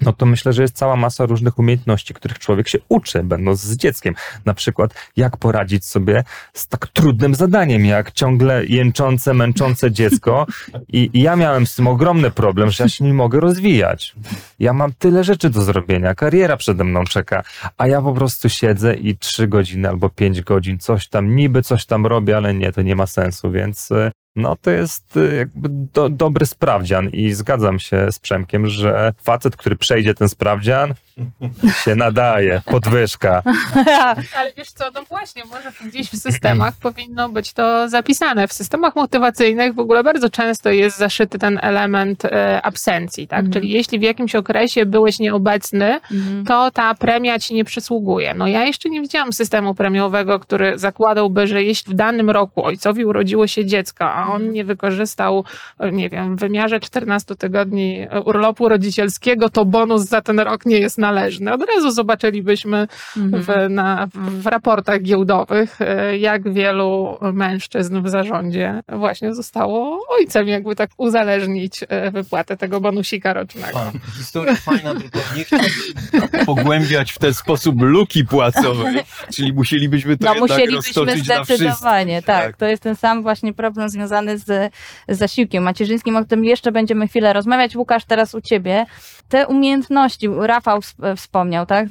no to myślę, że jest cała masa różnych umiejętności, których człowiek się uczy, będąc z dzieckiem. Na przykład, jak poradzić sobie z tak trudnym zadaniem, jak ciągle jęczące, męczące dziecko. I, I ja miałem z tym ogromny problem, że ja się nie mogę rozwijać. Ja mam tyle rzeczy do zrobienia, kariera przede mną czeka, a ja po prostu siedzę i trzy godziny albo pięć godzin coś tam, niby coś tam robię, ale nie, to nie ma sensu, więc e, no to jest e, jakby do, dobry sprawdzian i zgadzam się z Przemkiem, że facet, który przejdzie ten sprawdzian, się nadaje, podwyżka. (laughs) Ale wiesz co, no właśnie, może gdzieś w systemach (clears throat) powinno być to zapisane. W systemach motywacyjnych w ogóle bardzo często jest zaszyty ten element e, absencji, tak? Mhm. Czyli jeśli w jakimś okresie byłeś nieobecny, Mhm. to ta premia ci nie przysługuje. No ja jeszcze nie widziałam systemu premiowego, który zakładałby, że jeśli w danym roku ojcowi urodziło się dziecko, a on nie wykorzystał, nie wiem, w wymiarze 14 tygodni e, urlopu rodzicielskiego, to bonus za ten rok nie jest należny. Od razu zobaczylibyśmy Mhm. w, na, w raportach giełdowych, e, jak wielu mężczyzn w zarządzie właśnie zostało ojcem, jakby tak uzależnić e, wypłatę tego bonusika rocznego. Historia fajna, tylko nie chciałbym pogłębiać w ten sposób luki płacowej, czyli musielibyśmy to No jednak musielibyśmy zdecydowanie, tak. Tak. To jest ten sam właśnie problem związany z, z zasiłkiem macierzyńskim, o którym jeszcze będziemy chwilę rozmawiać. Łukasz, teraz u ciebie. Te umiejętności, Rafał wsp- wspomniał, tak?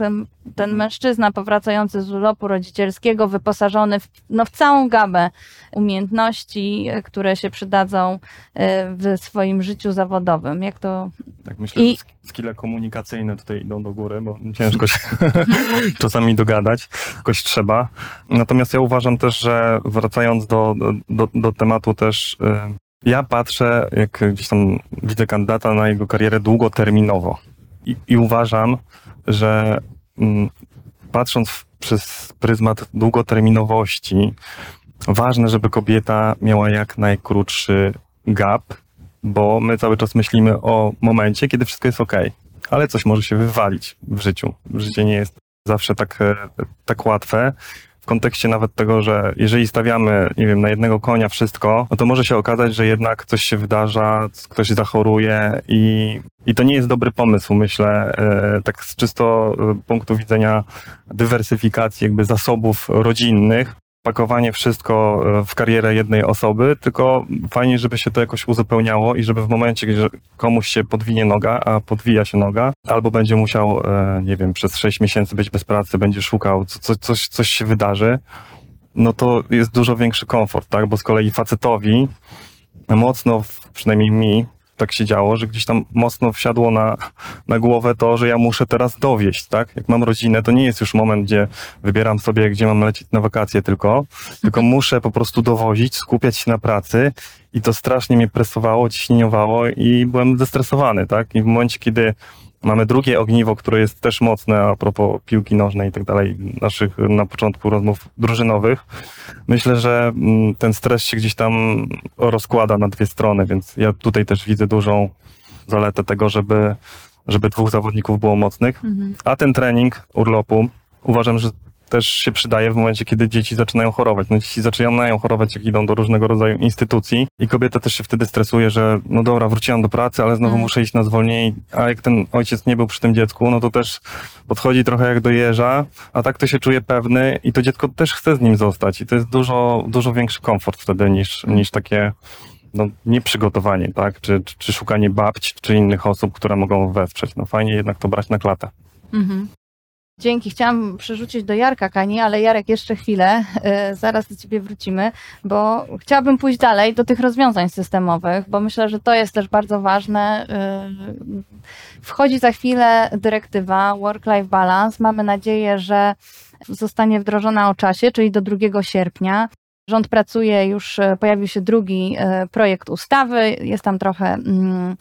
Ten mężczyzna powracający z urlopu rodzicielskiego, wyposażony w, no, w całą gamę umiejętności, które się przydadzą e, w swoim życiu zawodowym. Jak to... Tak myślę, I- że sk- skille komunikacyjne tutaj idą do góry, bo ciężko się (laughs) czasami dogadać, jakoś trzeba. Natomiast ja uważam też, że wracając do, do, do tematu też, y, ja patrzę, jak gdzieś tam widzę kandydata na jego karierę długoterminowo i, i uważam, że patrząc w, przez pryzmat długoterminowości, ważne, żeby kobieta miała jak najkrótszy gap, bo my cały czas myślimy o momencie, kiedy wszystko jest ok, ale coś może się wywalić w życiu. Życie nie jest zawsze tak, e, tak łatwe. Kontekście nawet tego, że jeżeli stawiamy, nie wiem, na jednego konia wszystko, no to może się okazać, że jednak coś się wydarza, ktoś zachoruje i, i to nie jest dobry pomysł, myślę, e, tak z czysto e, punktu widzenia dywersyfikacji jakby zasobów rodzinnych, pakowanie wszystko e, w karierę jednej osoby, tylko fajnie, żeby się to jakoś uzupełniało i żeby w momencie, gdzie komuś się podwinie noga, a podwija się noga, albo będzie musiał, e, nie wiem, przez 6 miesięcy być bez pracy, będzie szukał, co, co, coś, coś się wydarzy, no to jest dużo większy komfort, tak? Bo z kolei facetowi mocno, przynajmniej mi, tak się działo, że gdzieś tam mocno wsiadło na, na głowę to, że ja muszę teraz dowieść, tak? Jak mam rodzinę, to nie jest już moment, gdzie wybieram sobie, gdzie mam lecieć na wakacje tylko, tylko muszę po prostu dowozić, skupiać się na pracy i to strasznie mnie presowało, ciśnieniowało i byłem zestresowany, tak? I w momencie, kiedy mamy drugie ogniwo, które jest też mocne a propos piłki nożnej i tak dalej, naszych na początku rozmów drużynowych, myślę, że mm, ten stres się gdzieś tam rozkłada na dwie strony, więc ja tutaj też widzę dużą zaletę tego, żeby, żeby dwóch zawodników było mocnych. A ten trening urlopu uważam, że też się przydaje w momencie, kiedy dzieci zaczynają chorować. No dzieci zaczynają chorować, jak idą do różnego rodzaju instytucji i kobieta też się wtedy stresuje, że no dobra, wróciłam do pracy, ale znowu Mm. muszę iść na zwolnienie, a jak ten ojciec nie był przy tym dziecku, no to też podchodzi trochę jak do jeża, a tak to się czuje pewny i to dziecko też chce z nim zostać i to jest dużo, dużo większy komfort wtedy niż, niż takie no, nieprzygotowanie, tak? Czy, czy, czy szukanie babci, czy innych osób, które mogą wesprzeć. No fajnie jednak to brać na klatę. Mhm. Dzięki. Chciałam przerzucić do Jarka Kani, ale Jarek jeszcze chwilę, e, zaraz do ciebie wrócimy, bo chciałabym pójść dalej do tych rozwiązań systemowych, bo myślę, że to jest też bardzo ważne. E, Wchodzi za chwilę dyrektywa Work-Life Balance. Mamy nadzieję, że zostanie wdrożona o czasie, czyli do 2 sierpnia. Rząd pracuje, już e, pojawił się drugi projekt ustawy. Jest tam trochę mm,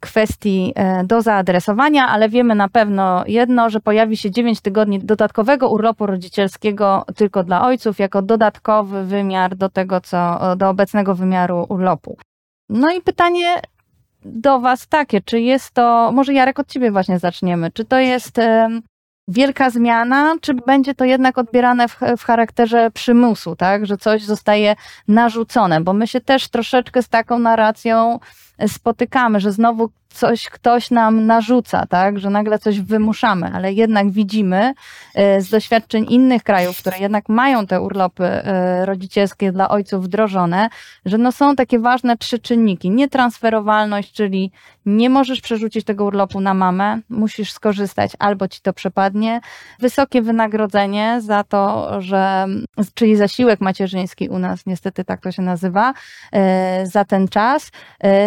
kwestii e, do zaadresowania, ale wiemy na pewno jedno, że pojawi się 9 tygodni dodatkowego urlopu rodzicielskiego tylko dla ojców, jako dodatkowy wymiar do tego, co do obecnego wymiaru urlopu. No i pytanie do Was takie, czy jest to, może Jarek od Ciebie właśnie zaczniemy, czy to jest wielka zmiana, czy będzie to jednak odbierane w, w, charakterze przymusu, tak, że coś zostaje narzucone, bo my się też troszeczkę z taką narracją spotykamy, że znowu coś ktoś nam narzuca, tak, że nagle coś wymuszamy, ale jednak widzimy e, z doświadczeń innych krajów, które jednak mają te urlopy e, rodzicielskie dla ojców wdrożone, że no są takie ważne trzy czynniki. Nietransferowalność, czyli nie możesz przerzucić tego urlopu na mamę, musisz skorzystać albo ci to przepadnie. Wysokie wynagrodzenie za to, że, czyli zasiłek macierzyński u nas, niestety tak to się nazywa, e, za ten czas.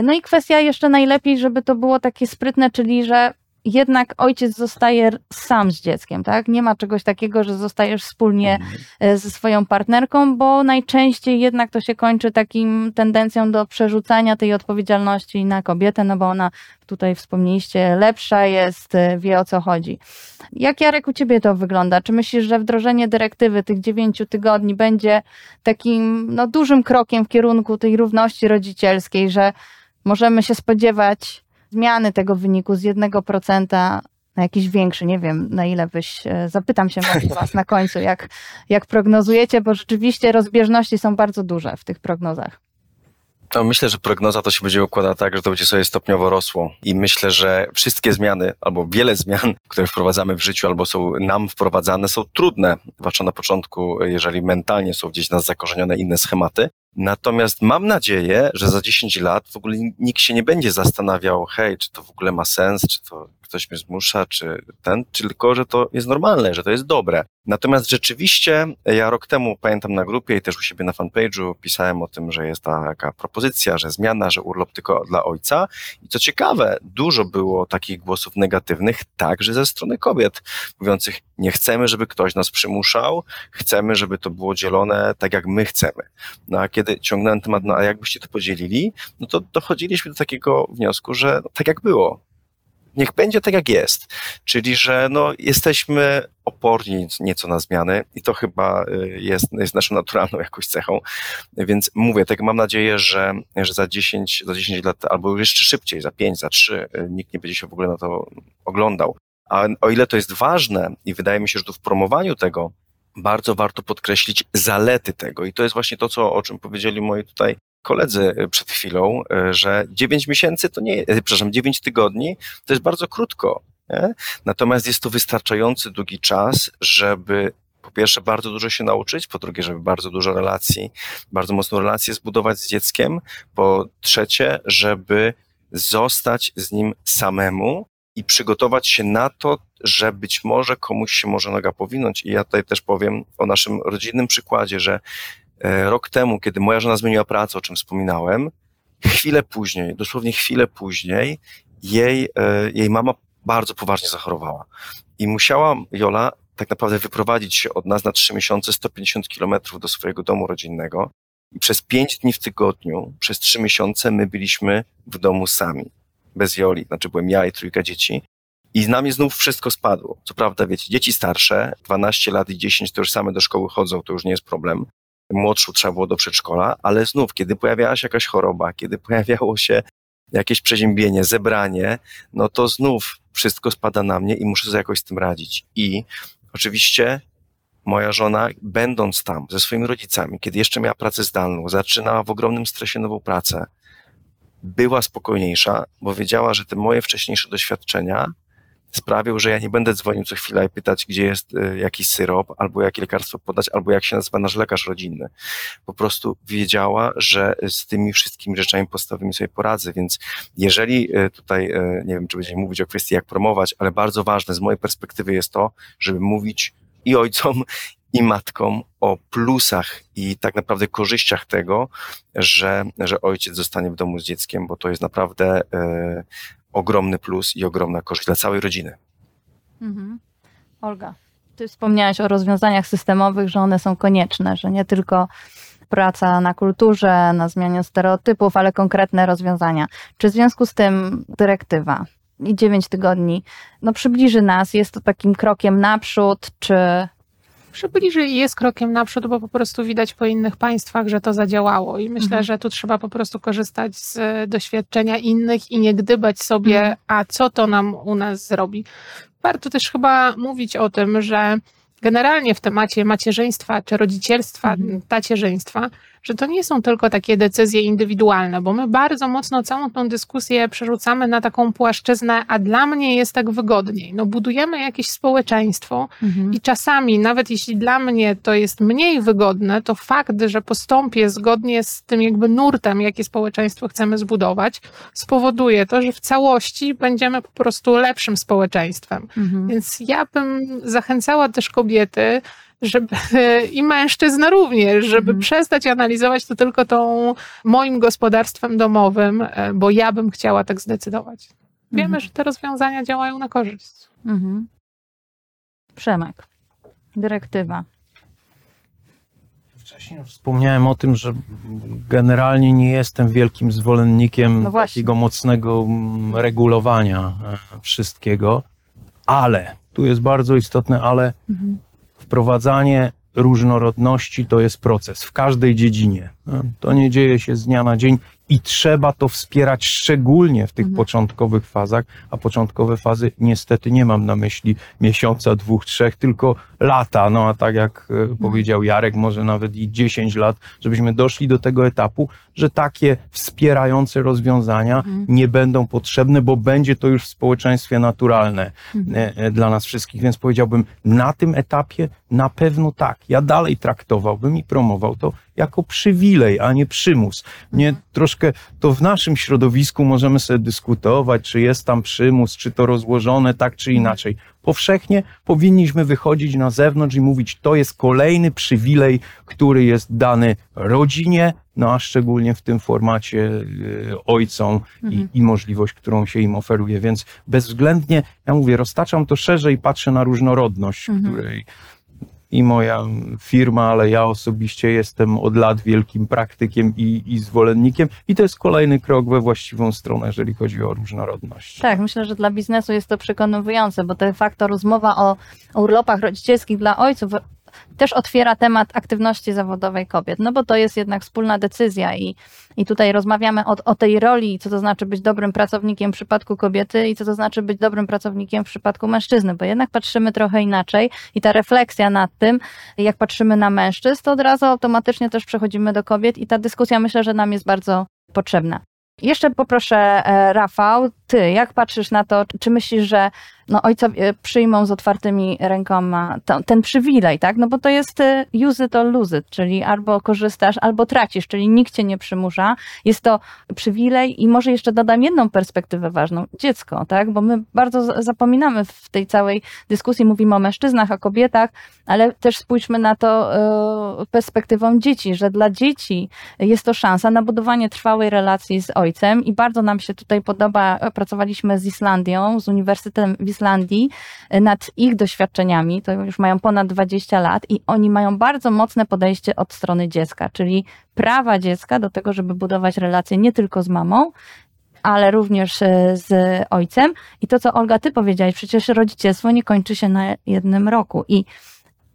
No i kwestia jeszcze najlepiej, żeby to było takie sprytne, czyli że jednak ojciec zostaje sam z dzieckiem, tak? Nie ma czegoś takiego, że zostajesz wspólnie mhm. e, ze swoją partnerką, bo najczęściej jednak to się kończy takim tendencją do przerzucania tej odpowiedzialności na kobietę, no bo ona tutaj wspomnieliście, lepsza jest, e, wie o co chodzi. Jak Jarek u ciebie to wygląda? Czy myślisz, że wdrożenie dyrektywy tych dziewięciu tygodni będzie takim no, dużym krokiem w kierunku tej równości rodzicielskiej, że możemy się spodziewać zmiany tego wyniku z 1% na jakiś większy, nie wiem na ile byś, e, zapytam się was na końcu, jak, jak prognozujecie, bo rzeczywiście rozbieżności są bardzo duże w tych prognozach. No, myślę, że prognoza to się będzie układała tak, że to będzie sobie stopniowo rosło. I myślę, że wszystkie zmiany, albo wiele zmian, (laughs) które wprowadzamy w życiu, albo są nam wprowadzane, są trudne, zwłaszcza na początku, jeżeli mentalnie są gdzieś nas zakorzenione inne schematy, Natomiast mam nadzieję, że za 10 lat w ogóle nikt się nie będzie zastanawiał, hej, czy to w ogóle ma sens, czy to ktoś mnie zmusza, czy ten, czy tylko, że to jest normalne, że to jest dobre. Natomiast rzeczywiście ja rok temu pamiętam na grupie i też u siebie na fanpage'u pisałem o tym, że jest taka propozycja, że zmiana, że urlop tylko dla ojca. I co ciekawe, dużo było takich głosów negatywnych, także ze strony kobiet, mówiących, nie chcemy, żeby ktoś nas przymuszał, chcemy, żeby to było dzielone tak, jak my chcemy. No a kiedy ciągnąłem temat, no a jakbyście to podzielili, no to dochodziliśmy do takiego wniosku, że no, tak jak było, niech będzie tak, jak jest. Czyli, że no, jesteśmy oporni nieco na zmiany i to chyba y, jest, jest naszą naturalną jakąś cechą. Więc mówię, tak mam nadzieję, że, że za 10, za 10 lat albo jeszcze szybciej, za 5, za 3, y, nikt nie będzie się w ogóle na to oglądał. A o ile to jest ważne i wydaje mi się, że tu w promowaniu tego bardzo warto podkreślić zalety tego. I to jest właśnie to, co, o czym powiedzieli moi tutaj koledzy e, przed chwilą, e, że 9 miesięcy to nie, e, przepraszam, 9 tygodni to jest bardzo krótko. Nie? Natomiast jest to wystarczający długi czas, żeby po pierwsze bardzo dużo się nauczyć, po drugie, żeby bardzo dużo relacji, bardzo mocną relację zbudować z dzieckiem, po trzecie, żeby zostać z nim samemu i przygotować się na to, że być może komuś się może noga powinąć. I ja tutaj też powiem o naszym rodzinnym przykładzie, że E, rok temu, kiedy moja żona zmieniła pracę, o czym wspominałem, chwilę później, dosłownie chwilę później, jej, e, jej mama bardzo poważnie zachorowała. I musiała Jola tak naprawdę wyprowadzić się od nas na trzy miesiące 150 kilometrów do swojego domu rodzinnego. I przez pięć dni w tygodniu, przez trzy miesiące my byliśmy w domu sami. Bez Joli, znaczy byłem ja i trójka dzieci. I z nami znów wszystko spadło. Co prawda, wiecie, dzieci starsze, 12 lat i 10, to już same do szkoły chodzą, to już nie jest problem młodszą trzeba było do przedszkola, ale znów, kiedy pojawiała się jakaś choroba, kiedy pojawiało się jakieś przeziębienie, zebranie, no to znów wszystko spada na mnie i muszę sobie jakoś z tym radzić. I oczywiście moja żona, będąc tam ze swoimi rodzicami, kiedy jeszcze miała pracę zdalną, zaczynała w ogromnym stresie nową pracę, była spokojniejsza, bo wiedziała, że te moje wcześniejsze doświadczenia sprawił, że ja nie będę dzwonił co chwila i pytać, gdzie jest y, jakiś syrop, albo jakie lekarstwo podać, albo jak się nazywa nasz lekarz rodzinny. Po prostu wiedziała, że z tymi wszystkimi rzeczami podstawowymi sobie poradzę, więc jeżeli y, tutaj, y, nie wiem, czy będziemy mówić o kwestii, jak promować, ale bardzo ważne z mojej perspektywy jest to, żeby mówić i ojcom, i matkom o plusach i tak naprawdę korzyściach tego, że, że ojciec zostanie w domu z dzieckiem, bo to jest naprawdę ogromny plus i ogromna korzyść dla całej rodziny. Mhm. Olga, ty wspomniałaś o rozwiązaniach systemowych, że one są konieczne, że nie tylko praca na kulturze, na zmianie stereotypów, ale konkretne rozwiązania. Czy w związku z tym dyrektywa i 9 tygodni no, przybliży nas? Jest to takim krokiem naprzód, czy przybliży i jest krokiem naprzód, bo po prostu widać po innych państwach, że to zadziałało. I myślę, Mhm. że tu trzeba po prostu korzystać z e, doświadczenia innych i nie gdybać sobie, Mhm. a co to nam u nas zrobi. Warto też chyba mówić o tym, że generalnie w temacie macierzyństwa czy rodzicielstwa, Mhm. tacierzyństwa, że to nie są tylko takie decyzje indywidualne, bo my bardzo mocno całą tą dyskusję przerzucamy na taką płaszczyznę, a dla mnie jest tak wygodniej. No budujemy jakieś społeczeństwo, Mhm. i czasami, nawet jeśli dla mnie to jest mniej wygodne, to fakt, że postąpię zgodnie z tym jakby nurtem, jakie społeczeństwo chcemy zbudować, spowoduje to, że w całości będziemy po prostu lepszym społeczeństwem. Mhm. Więc ja bym zachęcała też kobiety, żeby, i mężczyzn również, żeby Mhm. przestać analizować to tylko tą moim gospodarstwem domowym, e, bo ja bym chciała tak zdecydować. Wiemy, Mhm. że te rozwiązania działają na korzyść. Mhm. Przemek, dyrektywa. Wcześniej wspomniałem o tym, że generalnie nie jestem wielkim zwolennikiem No takiego mocnego mm, regulowania e, wszystkiego, ale tu jest bardzo istotne, ale Mhm. Wprowadzanie różnorodności to jest proces w każdej dziedzinie. To nie dzieje się z dnia na dzień i trzeba to wspierać szczególnie w tych Mhm. początkowych fazach, a początkowe fazy niestety nie mam na myśli miesiąca, dwóch, trzech, tylko lata. No a tak jak e, powiedział Jarek, może nawet i 10 lat, żebyśmy doszli do tego etapu, że takie wspierające rozwiązania Mhm. nie będą potrzebne, bo będzie to już w społeczeństwie naturalne Mhm. e, e, dla nas wszystkich. Więc powiedziałbym, na tym etapie na pewno tak. Ja dalej traktowałbym i promował to jako przywilej, a nie przymus. Nie troszkę to w naszym środowisku możemy sobie dyskutować, czy jest tam przymus, czy to rozłożone tak czy inaczej. Powszechnie powinniśmy wychodzić na zewnątrz i mówić, to jest kolejny przywilej, który jest dany rodzinie, no a szczególnie w tym formacie e, ojcom Mhm. i, i możliwość, którą się im oferuje. Więc bezwzględnie, ja mówię, roztaczam to szerzej, patrzę na różnorodność, Mhm. której i moja firma, ale ja osobiście jestem od lat wielkim praktykiem i, i zwolennikiem i to jest kolejny krok we właściwą stronę, jeżeli chodzi o różnorodność. Tak, myślę, że dla biznesu jest to przekonujące, bo de facto rozmowa o urlopach rodzicielskich dla ojców też otwiera temat aktywności zawodowej kobiet, no bo to jest jednak wspólna decyzja i, i tutaj rozmawiamy o, o tej roli, co to znaczy być dobrym pracownikiem w przypadku kobiety i co to znaczy być dobrym pracownikiem w przypadku mężczyzny, bo jednak patrzymy trochę inaczej i ta refleksja nad tym, jak patrzymy na mężczyzn, to od razu automatycznie też przechodzimy do kobiet i ta dyskusja myślę, że nam jest bardzo potrzebna. Jeszcze poproszę e, Rafał, ty jak patrzysz na to, czy myślisz, że no, ojcowie przyjmą z otwartymi rękoma to, ten przywilej, tak? No bo to jest e, use it or lose it, czyli albo korzystasz, albo tracisz, czyli nikt cię nie przymusza. Jest to przywilej i może jeszcze dodam jedną perspektywę ważną, dziecko, tak? Bo my bardzo zapominamy w tej całej dyskusji, mówimy o mężczyznach, o kobietach, ale też spójrzmy na to e, perspektywą dzieci, że dla dzieci jest to szansa na budowanie trwałej relacji z ojcem i bardzo nam się tutaj podoba, e, pracowaliśmy z Islandią, z Uniwersytetem w Islandii e, nad ich doświadczeniami, to już mają ponad 20 lat i oni mają bardzo mocne podejście od strony dziecka, czyli prawa dziecka do tego, żeby budować relacje nie tylko z mamą, ale również e, z ojcem. I to, co Olga, ty powiedziałaś, przecież rodzicielstwo nie kończy się na jednym roku. I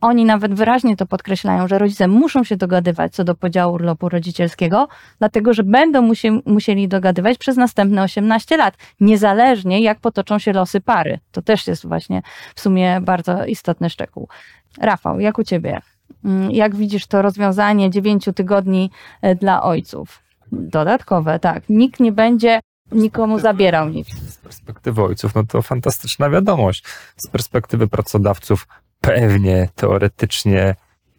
oni nawet wyraźnie to podkreślają, że rodzice muszą się dogadywać co do podziału urlopu rodzicielskiego, dlatego że będą musie, musieli dogadywać przez następne 18 lat, niezależnie jak potoczą się losy pary. To też jest właśnie w sumie bardzo istotny szczegół. Rafał, jak u ciebie? Mm, Jak widzisz to rozwiązanie 9 tygodni e, dla ojców? Dodatkowe, tak. Nikt nie będzie nikomu zabierał nic. Z perspektywy ojców, no to fantastyczna wiadomość. Z perspektywy pracodawców pewnie, teoretycznie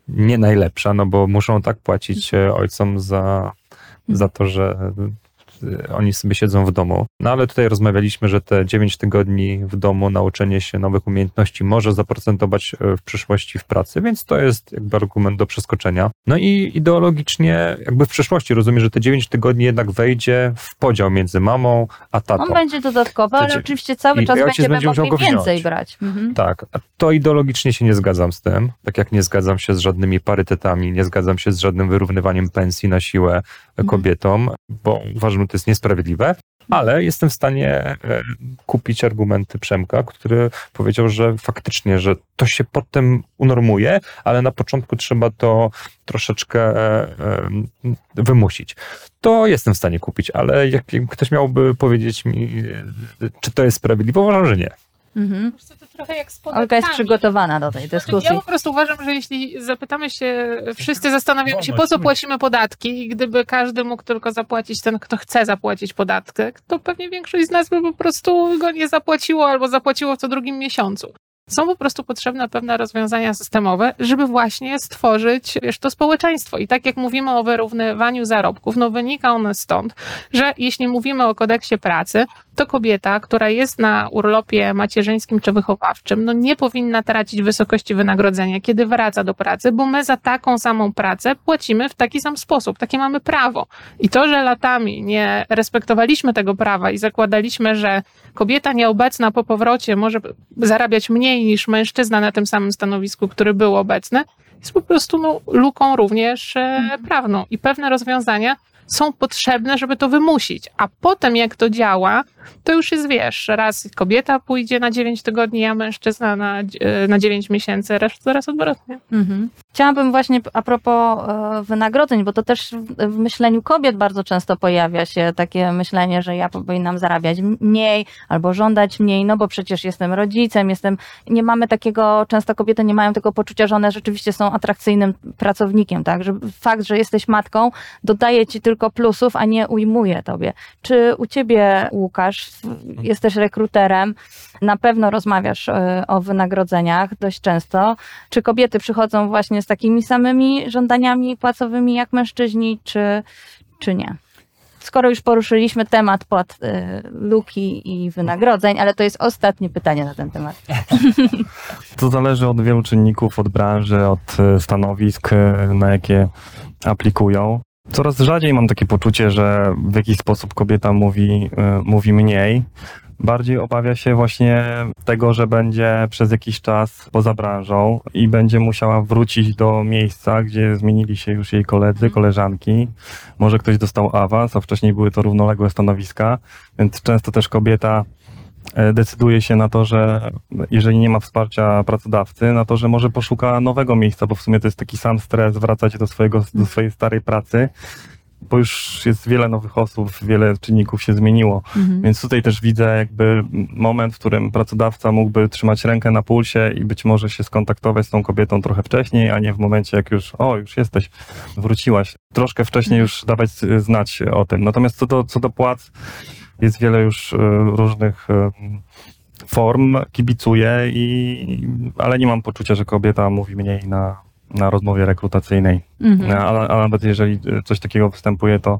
nie najlepsza, no bo muszą tak płacić e, ojcom za, za to, że oni sobie siedzą w domu. No ale tutaj rozmawialiśmy, że te 9 tygodni w domu, nauczenie się nowych umiejętności może zaprocentować y, w przyszłości w pracy, więc to jest jakby argument do przeskoczenia. No i ideologicznie jakby w przyszłości rozumiem, że te 9 tygodni jednak wejdzie w podział między mamą a tatą. On będzie dodatkowy, ale oczywiście cały czas będziemy będzie mogli wziąć. więcej brać. Mhm. Tak, to ideologicznie się nie zgadzam z tym, tak jak nie zgadzam się z żadnymi parytetami, nie zgadzam się z żadnym wyrównywaniem pensji na siłę Mhm. kobietom, bo uważam, to jest niesprawiedliwe, ale jestem w stanie e, kupić argumenty Przemka, który powiedział, że faktycznie, że to się potem unormuje, ale na początku trzeba to troszeczkę e, e, wymusić. To jestem w stanie kupić, ale jak, ktoś miałby powiedzieć mi, czy to jest sprawiedliwe, uważam, że nie. Mhm. Co, to trochę jak z Olga jest przygotowana do tej dyskusji. Ja po prostu uważam, że jeśli zapytamy się, wszyscy zastanawiamy się, po co płacimy podatki i gdyby każdy mógł tylko zapłacić ten, kto chce zapłacić podatek, to pewnie większość z nas by po prostu go nie zapłaciło albo zapłaciło w co drugim miesiącu. Są po prostu potrzebne pewne rozwiązania systemowe, żeby właśnie stworzyć wiesz, to społeczeństwo. I tak jak mówimy o wyrównywaniu zarobków, no wynika one stąd, że jeśli mówimy o kodeksie pracy, to kobieta, która jest na urlopie macierzyńskim czy wychowawczym, no nie powinna tracić wysokości wynagrodzenia, kiedy wraca do pracy, bo my za taką samą pracę płacimy w taki sam sposób. Takie mamy prawo. I to, że latami nie respektowaliśmy tego prawa i zakładaliśmy, że kobieta nieobecna po powrocie może zarabiać mniej niż mężczyzna na tym samym stanowisku, który był obecny, jest po prostu no, luką również e, prawną. I pewne rozwiązania są potrzebne, żeby to wymusić. A potem, jak to działa, to już jest, wiesz, raz kobieta pójdzie na 9 tygodni, a mężczyzna na, e, na 9 miesięcy, raz, zaraz odwrotnie. Mhm. Chciałabym właśnie a propos e, wynagrodzeń, bo to też w, myśleniu kobiet bardzo często pojawia się takie myślenie, że ja powinnam zarabiać mniej albo żądać mniej, no bo przecież jestem rodzicem, jestem. Nie mamy takiego, często kobiety nie mają tego poczucia, że one rzeczywiście są atrakcyjnym pracownikiem, tak? Że fakt, że jesteś matką, dodaje ci tylko plusów, a nie ujmuje tobie. Czy u ciebie, Łukasz, jesteś rekruterem, na pewno rozmawiasz e, o wynagrodzeniach dość często. Czy kobiety przychodzą właśnie z takimi samymi żądaniami płacowymi jak mężczyźni, czy, czy nie? Skoro już poruszyliśmy temat pod y, luki i wynagrodzeń, ale to jest ostatnie pytanie na ten temat. To zależy od wielu czynników, od branży, od e, stanowisk, na jakie aplikują. Coraz rzadziej mam takie poczucie, że w jakiś sposób kobieta mówi, e, mówi mniej. Bardziej obawia się właśnie tego, że będzie przez jakiś czas poza branżą i będzie musiała wrócić do miejsca, gdzie zmienili się już jej koledzy, koleżanki. Może ktoś dostał awans, a wcześniej były to równoległe stanowiska, więc często też kobieta decyduje się na to, że jeżeli nie ma wsparcia pracodawcy, na to, że może poszuka nowego miejsca, bo w sumie to jest taki sam stres wracać do, swojego, do swojej starej pracy, bo już jest wiele nowych osób, wiele czynników się zmieniło. Mhm. Więc tutaj też widzę jakby moment, w którym pracodawca mógłby trzymać rękę na pulsie i być może się skontaktować z tą kobietą trochę wcześniej, a nie w momencie, jak już, o, już jesteś, wróciłaś. Troszkę wcześniej już dawać znać o tym. Natomiast co do, co do płac, jest wiele już y, różnych y, form, kibicuję, i, ale nie mam poczucia, że kobieta mówi mniej na, na rozmowie rekrutacyjnej. Mhm. A, a nawet jeżeli y, coś takiego występuje, to,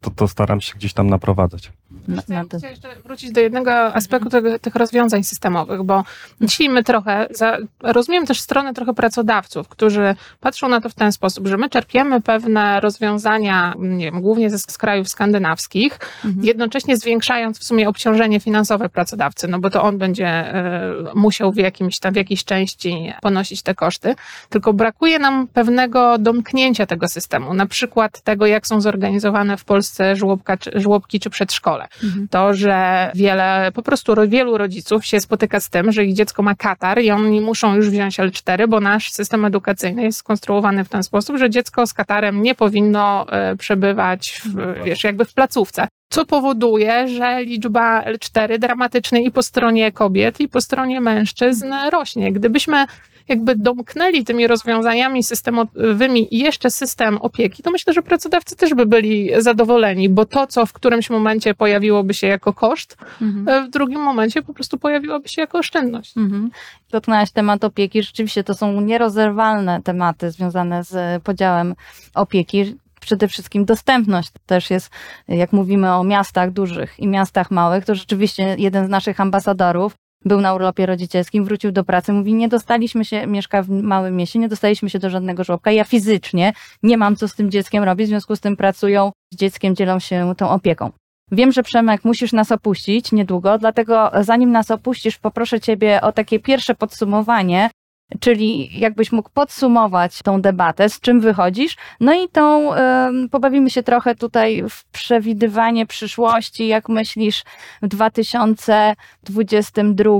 to, to staram się gdzieś tam naprowadzać. Na, na bym to. chciała jeszcze wrócić do jednego aspektu tych rozwiązań systemowych, bo dzisiaj my trochę, za, rozumiem też stronę trochę pracodawców, którzy patrzą na to w ten sposób, że my czerpiemy pewne rozwiązania, nie wiem, głównie ze, z krajów skandynawskich, Mhm. jednocześnie zwiększając w sumie obciążenie finansowe pracodawcy, no bo to on będzie e, musiał w, jakimś tam, w jakiejś części ponosić te koszty, tylko brakuje nam pewnego domknięcia tego systemu, na przykład tego, jak są zorganizowane w Polsce żłobka, żłobki czy przedszkole. Mhm. To, że wiele, po prostu ro- wielu rodziców się spotyka z tym, że ich dziecko ma katar i oni muszą już wziąć L4, bo nasz system edukacyjny jest skonstruowany w ten sposób, że dziecko z katarem nie powinno e, przebywać w, wiesz, jakby w placówce. Co powoduje, że liczba L4 dramatycznie i po stronie kobiet, i po stronie mężczyzn rośnie. Gdybyśmy jakby domknęli tymi rozwiązaniami systemowymi i jeszcze system opieki, to myślę, że pracodawcy też by byli zadowoleni, bo to, co w którymś momencie pojawiłoby się jako koszt, Mhm. e, w drugim momencie po prostu pojawiłaby się jako oszczędność. Mhm. Dotknęłaś temat opieki. Rzeczywiście to są nierozerwalne tematy związane z podziałem opieki. przede wszystkim dostępność też jest, jak mówimy o miastach dużych i miastach małych, to rzeczywiście jeden z naszych ambasadorów był na urlopie rodzicielskim, wrócił do pracy, mówi, nie dostaliśmy się, mieszka w małym mieście, nie dostaliśmy się do żadnego żłobka, ja fizycznie nie mam co z tym dzieckiem robić, w związku z tym pracują z dzieckiem, dzielą się tą opieką. Wiem, że Przemek musisz nas opuścić niedługo, dlatego zanim nas opuścisz, poproszę Ciebie o takie pierwsze podsumowanie Czyli jakbyś mógł podsumować tą debatę, z czym wychodzisz, no i tą, y, pobawimy się trochę tutaj w przewidywanie przyszłości, jak myślisz w 2022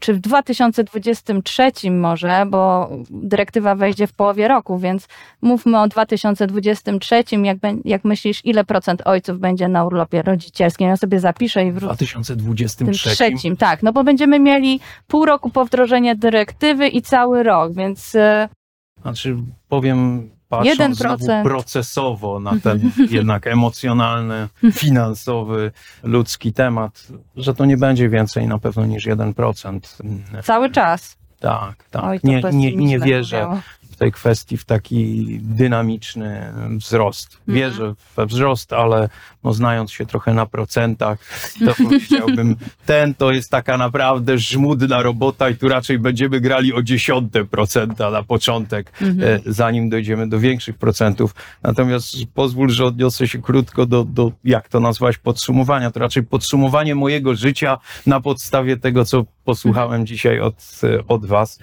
czy w 2023 może, bo dyrektywa wejdzie w połowie roku, więc mówmy o 2023, jak, jak myślisz, ile procent ojców będzie na urlopie rodzicielskim? Ja sobie zapiszę i wrócę. W 2023? tak, no bo będziemy mieli pół roku po wdrożeniu dyrektywy i cały rok, więc... E, znaczy powiem patrząc 1%. procesowo na ten (laughs) jednak emocjonalny, finansowy, ludzki temat, że to nie będzie więcej na pewno niż 1%. Cały czas. Tak, tak. Oj, nie, nie, nie wierzę tej kwestii w taki dynamiczny wzrost. Mhm. Wierzę we wzrost, ale no, znając się trochę na procentach, to (laughs) powiedziałbym, ten to jest taka naprawdę żmudna robota i tu raczej będziemy grali o dziesiąte procenta na początek, mhm. E, zanim dojdziemy do większych procentów. Natomiast pozwól, że odniosę się krótko do, do jak to nazwać, podsumowania. To raczej podsumowanie mojego życia na podstawie tego, co posłuchałem mhm. dzisiaj od, od was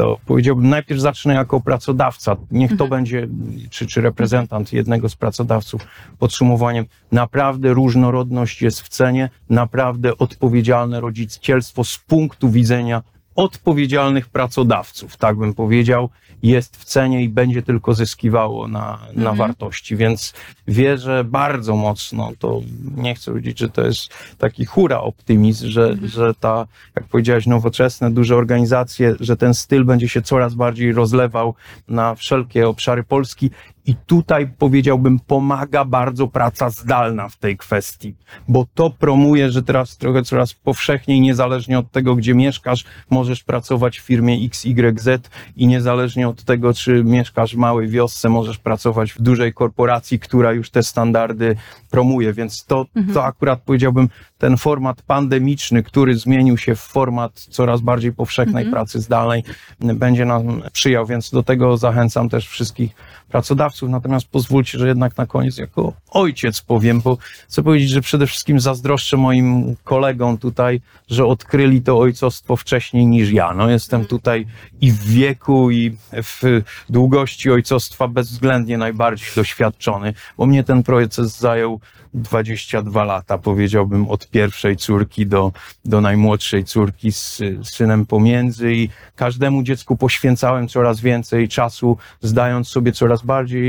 to powiedziałbym, najpierw zacznę jako pracodawca. Niech to mhm. będzie, czy, czy reprezentant jednego z pracodawców, podsumowaniem. Naprawdę różnorodność jest w cenie, naprawdę odpowiedzialne rodzicielstwo z punktu widzenia odpowiedzialnych pracodawców, tak bym powiedział, jest w cenie i będzie tylko zyskiwało na, na mhm. wartości. Więc wierzę bardzo mocno, to nie chcę powiedzieć, że to jest taki hura optymizm, że, mhm. że ta, jak powiedziałeś, nowoczesne, duże organizacje, że ten styl będzie się coraz bardziej rozlewał na wszelkie obszary Polski i tutaj powiedziałbym, pomaga bardzo praca zdalna w tej kwestii, bo to promuje, że teraz trochę coraz powszechniej, niezależnie od tego, gdzie mieszkasz, możesz pracować w firmie XYZ i niezależnie od tego, czy mieszkasz w małej wiosce, możesz pracować w dużej korporacji, która już te standardy promuje. Więc to, mhm. to akurat powiedziałbym, ten format pandemiczny, który zmienił się w format coraz bardziej powszechnej mhm. pracy zdalnej, będzie nam przyjał, więc do tego zachęcam też wszystkich pracodawców. Natomiast pozwólcie, że jednak na koniec jako ojciec powiem, bo chcę powiedzieć, że przede wszystkim zazdroszczę moim kolegom tutaj, że odkryli to ojcostwo wcześniej niż ja. No, jestem tutaj i w wieku, i w długości ojcostwa bezwzględnie najbardziej doświadczony, bo mnie ten proces zajął 22 lata, powiedziałbym, od pierwszej córki do, do najmłodszej córki z synem pomiędzy i każdemu dziecku poświęcałem coraz więcej czasu, zdając sobie coraz bardziej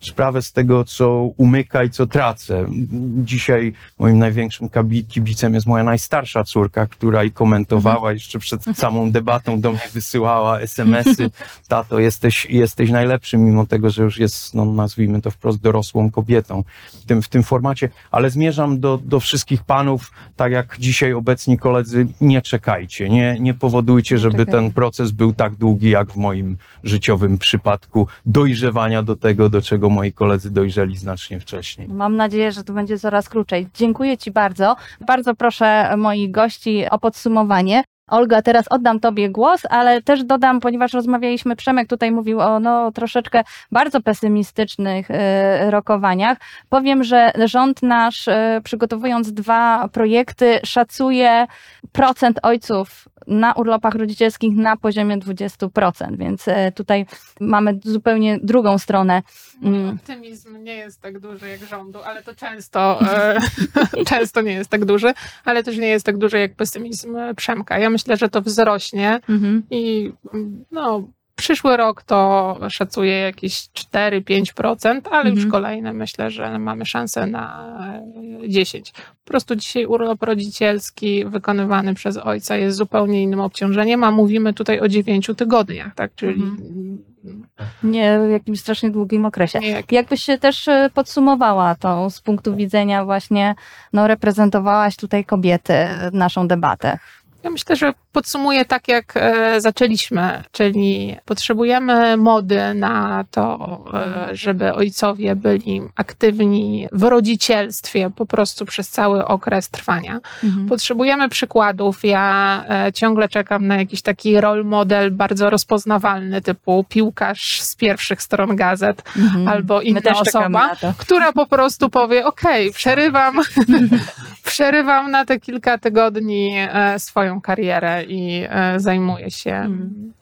sprawę z tego, co umyka i co tracę. Dzisiaj moim największym kibicem jest moja najstarsza córka, która i komentowała mhm. jeszcze przed samą debatą do mnie wysyłała SMS-y. Tato, jesteś, jesteś najlepszym, mimo tego, że już jest, no, nazwijmy to wprost, dorosłą kobietą w tym, w tym formacie ale zmierzam do, do wszystkich panów, tak jak dzisiaj obecni koledzy, nie czekajcie, nie, nie powodujcie, żeby ten proces był tak długi, jak w moim życiowym przypadku dojrzewania do tego, do czego moi koledzy dojrzeli znacznie wcześniej. Mam nadzieję, że to będzie coraz krócej. Dziękuję Ci bardzo. Bardzo proszę moich gości o podsumowanie. Olga, teraz oddam Tobie głos, ale też dodam, ponieważ rozmawialiśmy, Przemek tutaj mówił o no, troszeczkę bardzo pesymistycznych y, rokowaniach. Powiem, że rząd nasz, y, przygotowując dwa projekty, szacuje procent ojców na urlopach rodzicielskich na poziomie 20%, więc e, tutaj mamy zupełnie drugą stronę. Mm. Optymizm nie jest tak duży jak rządu, ale to często, (laughs) (laughs) często nie jest tak duży, ale też nie jest tak duży jak pesymizm Przemka. Ja myślę, że to wzrośnie mhm. i no, Przyszły rok to szacuję jakieś 4-5%, ale mhm. już kolejne myślę, że mamy szansę na 10. Po prostu dzisiaj urlop rodzicielski wykonywany przez ojca jest zupełnie innym obciążeniem, a mówimy tutaj o 9 tygodniach, tak? Czyli mhm. Nie w jakimś strasznie długim okresie. Jak... Jakbyś się też e, podsumowała to z punktu widzenia właśnie, no reprezentowałaś tutaj kobiety, naszą debatę. Ja myślę, że podsumuję tak, jak e, zaczęliśmy, czyli potrzebujemy mody na to, e, żeby ojcowie byli aktywni w rodzicielstwie po prostu przez cały okres trwania. Mhm. Potrzebujemy przykładów. Ja e, ciągle czekam na jakiś taki role model bardzo rozpoznawalny, typu piłkarz z pierwszych stron gazet Mhm. albo inna osoba, która po prostu powie: OK, (laughs) przerywam, (laughs) przerywam na te kilka tygodni e, swoją karierę i e, zajmuję się Mhm.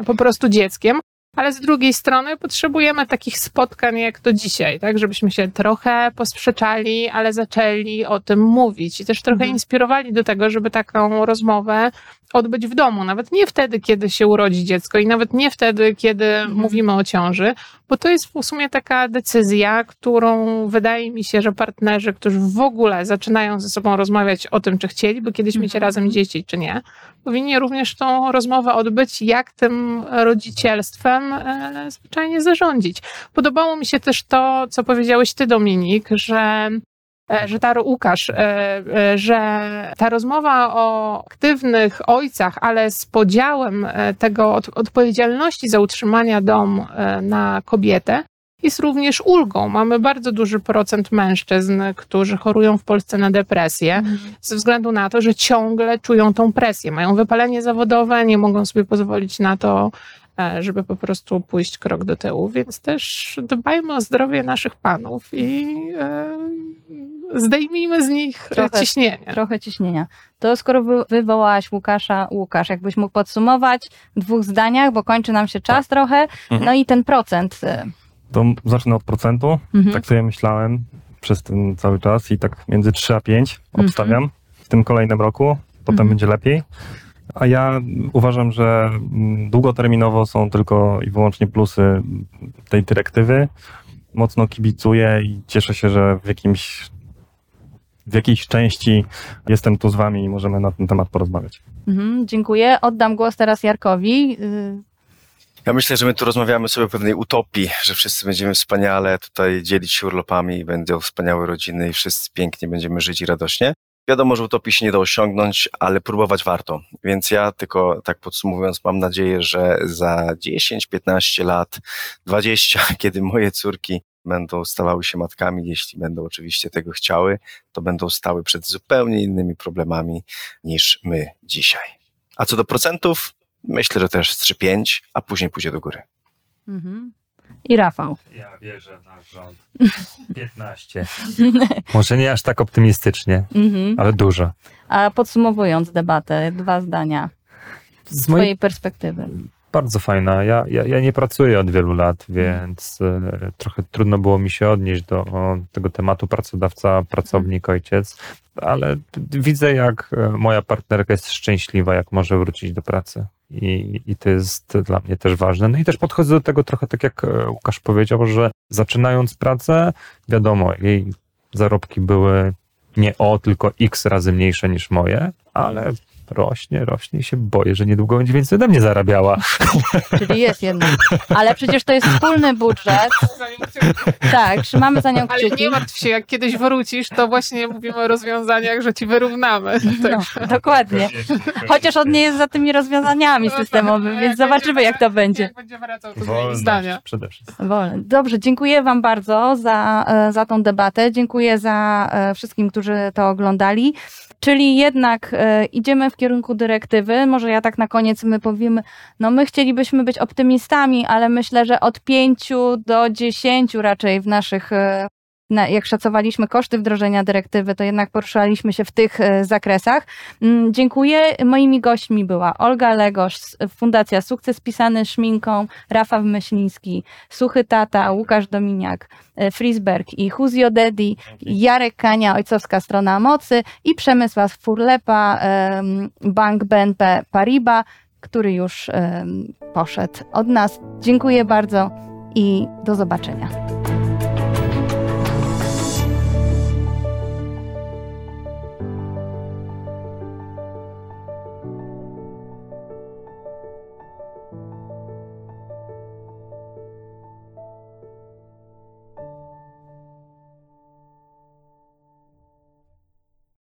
e, po prostu dzieckiem. Ale z drugiej strony potrzebujemy takich spotkań jak to dzisiaj, tak, żebyśmy się trochę posprzeczali, ale zaczęli o tym mówić i też trochę Mhm. inspirowali do tego, żeby taką rozmowę odbyć w domu. Nawet nie wtedy, kiedy się urodzi dziecko i nawet nie wtedy, kiedy Mhm. mówimy o ciąży, bo to jest w sumie taka decyzja, którą wydaje mi się, że partnerzy, którzy w ogóle zaczynają ze sobą rozmawiać o tym, czy chcieliby kiedyś mieć Mhm. razem dzieci, czy nie, powinni również tą rozmowę odbyć, jak tym rodzicielstwem e, zwyczajnie zarządzić. Podobało mi się też to, co powiedziałeś ty, Dominik, że że ta Łukasz, e, e, że ta rozmowa o aktywnych ojcach, ale z podziałem e, tego od, odpowiedzialności za utrzymanie domu e, na kobietę, jest również ulgą. Mamy bardzo duży procent mężczyzn, którzy chorują w Polsce na depresję, ze względu na to, że ciągle czują tą presję. Mają wypalenie zawodowe, nie mogą sobie pozwolić na to, e, żeby po prostu pójść krok do tyłu. Więc też dbajmy o zdrowie naszych panów i e, zdejmijmy z nich Trochę- ciśnienie. Trochę ciśnienia. To skoro wy- wywołałaś Łukasza, Łukasz, jakbyś mógł podsumować w dwóch zdaniach, bo kończy nam się czas trochę, Mhm. no i ten procent. y, To zacznę od procentu. Mhm. Tak sobie myślałem przez ten cały czas i tak między 3 a 5 obstawiam w tym kolejnym roku. Potem Mhm. będzie lepiej. A ja uważam, że mm, długoterminowo są tylko i wyłącznie plusy tej dyrektywy. Mocno kibicuję i cieszę się, że w jakimś w jakiejś części jestem tu z wami i możemy na ten temat porozmawiać. Mhm, dziękuję. Oddam głos teraz Jarkowi. Y, Ja myślę, że my tu rozmawiamy sobie o pewnej utopii, że wszyscy będziemy wspaniale tutaj dzielić się urlopami, będą wspaniałe rodziny i wszyscy pięknie będziemy żyć i radośnie. Wiadomo, że utopii się nie da osiągnąć, ale próbować warto. Więc ja tylko tak podsumowując, mam nadzieję, że za 10, 15 lat, 20, (laughs) kiedy moje córki będą stawały się matkami, jeśli będą oczywiście tego chciały, to będą stały przed zupełnie innymi problemami niż my dzisiaj. A co do procentów, myślę, że też z 3-5, a później pójdzie do góry. mhm. I Rafał. Ja wierzę na rząd. 15. (laughs) Może nie aż tak optymistycznie, Mhm. ale dużo. A podsumowując debatę, dwa zdania z Z mojej twojej perspektywy. Bardzo fajna. Ja, ja, ja nie pracuję od wielu lat, więc e, trochę trudno było mi się odnieść do o, tego tematu pracodawca, pracownik, ojciec, ale widzę, jak e, moja partnerka jest szczęśliwa, jak może wrócić do pracy. I, I to jest dla mnie też ważne. No i też podchodzę do tego trochę tak, jak e, Łukasz powiedział, że zaczynając pracę, wiadomo, jej zarobki były nie o, tylko x razy mniejsze niż moje, ale rośnie, rośnie i się boję, że niedługo będzie więcej ode mnie zarabiała. (laughs) Czyli jest jednak. Ale przecież to jest wspólny budżet. Tak, trzymamy za nią Ale kciuki. nie martw się, jak kiedyś wrócisz, to właśnie mówimy o rozwiązaniach, że ci wyrównamy. Tak. No, dokładnie. Chociaż on nie jest za tymi rozwiązaniami systemowymi, więc zobaczymy, jak to będzie. Jak będzie wracał, to zmieni zdania. przede wszystkim. Wolne. Dobrze, dziękuję Wam bardzo za, e, za tą debatę. Dziękuję za e, wszystkim, którzy to oglądali. Czyli jednak e, idziemy w kierunku dyrektywy. Może ja tak na koniec my powiemy, no my chcielibyśmy być optymistami, ale myślę, że od 5 do 10 raczej w naszych e, na, jak szacowaliśmy koszty wdrożenia dyrektywy, to jednak poruszaliśmy się w tych e, zakresach. Mm, Dziękuję. Moimi gośćmi była Olga Legosz, z- Fundacja Sukces Pisany Szminką, Rafał Myśliński, Suchy Tata, Łukasz Dominiak, e, Frisberg i Huzio Dedi, Jarek Kania, Ojcowska Strona Mocy i Przemysław Furlepa, Bank BNP Paribas, który już poszedł od nas. Dziękuję bardzo i do zobaczenia.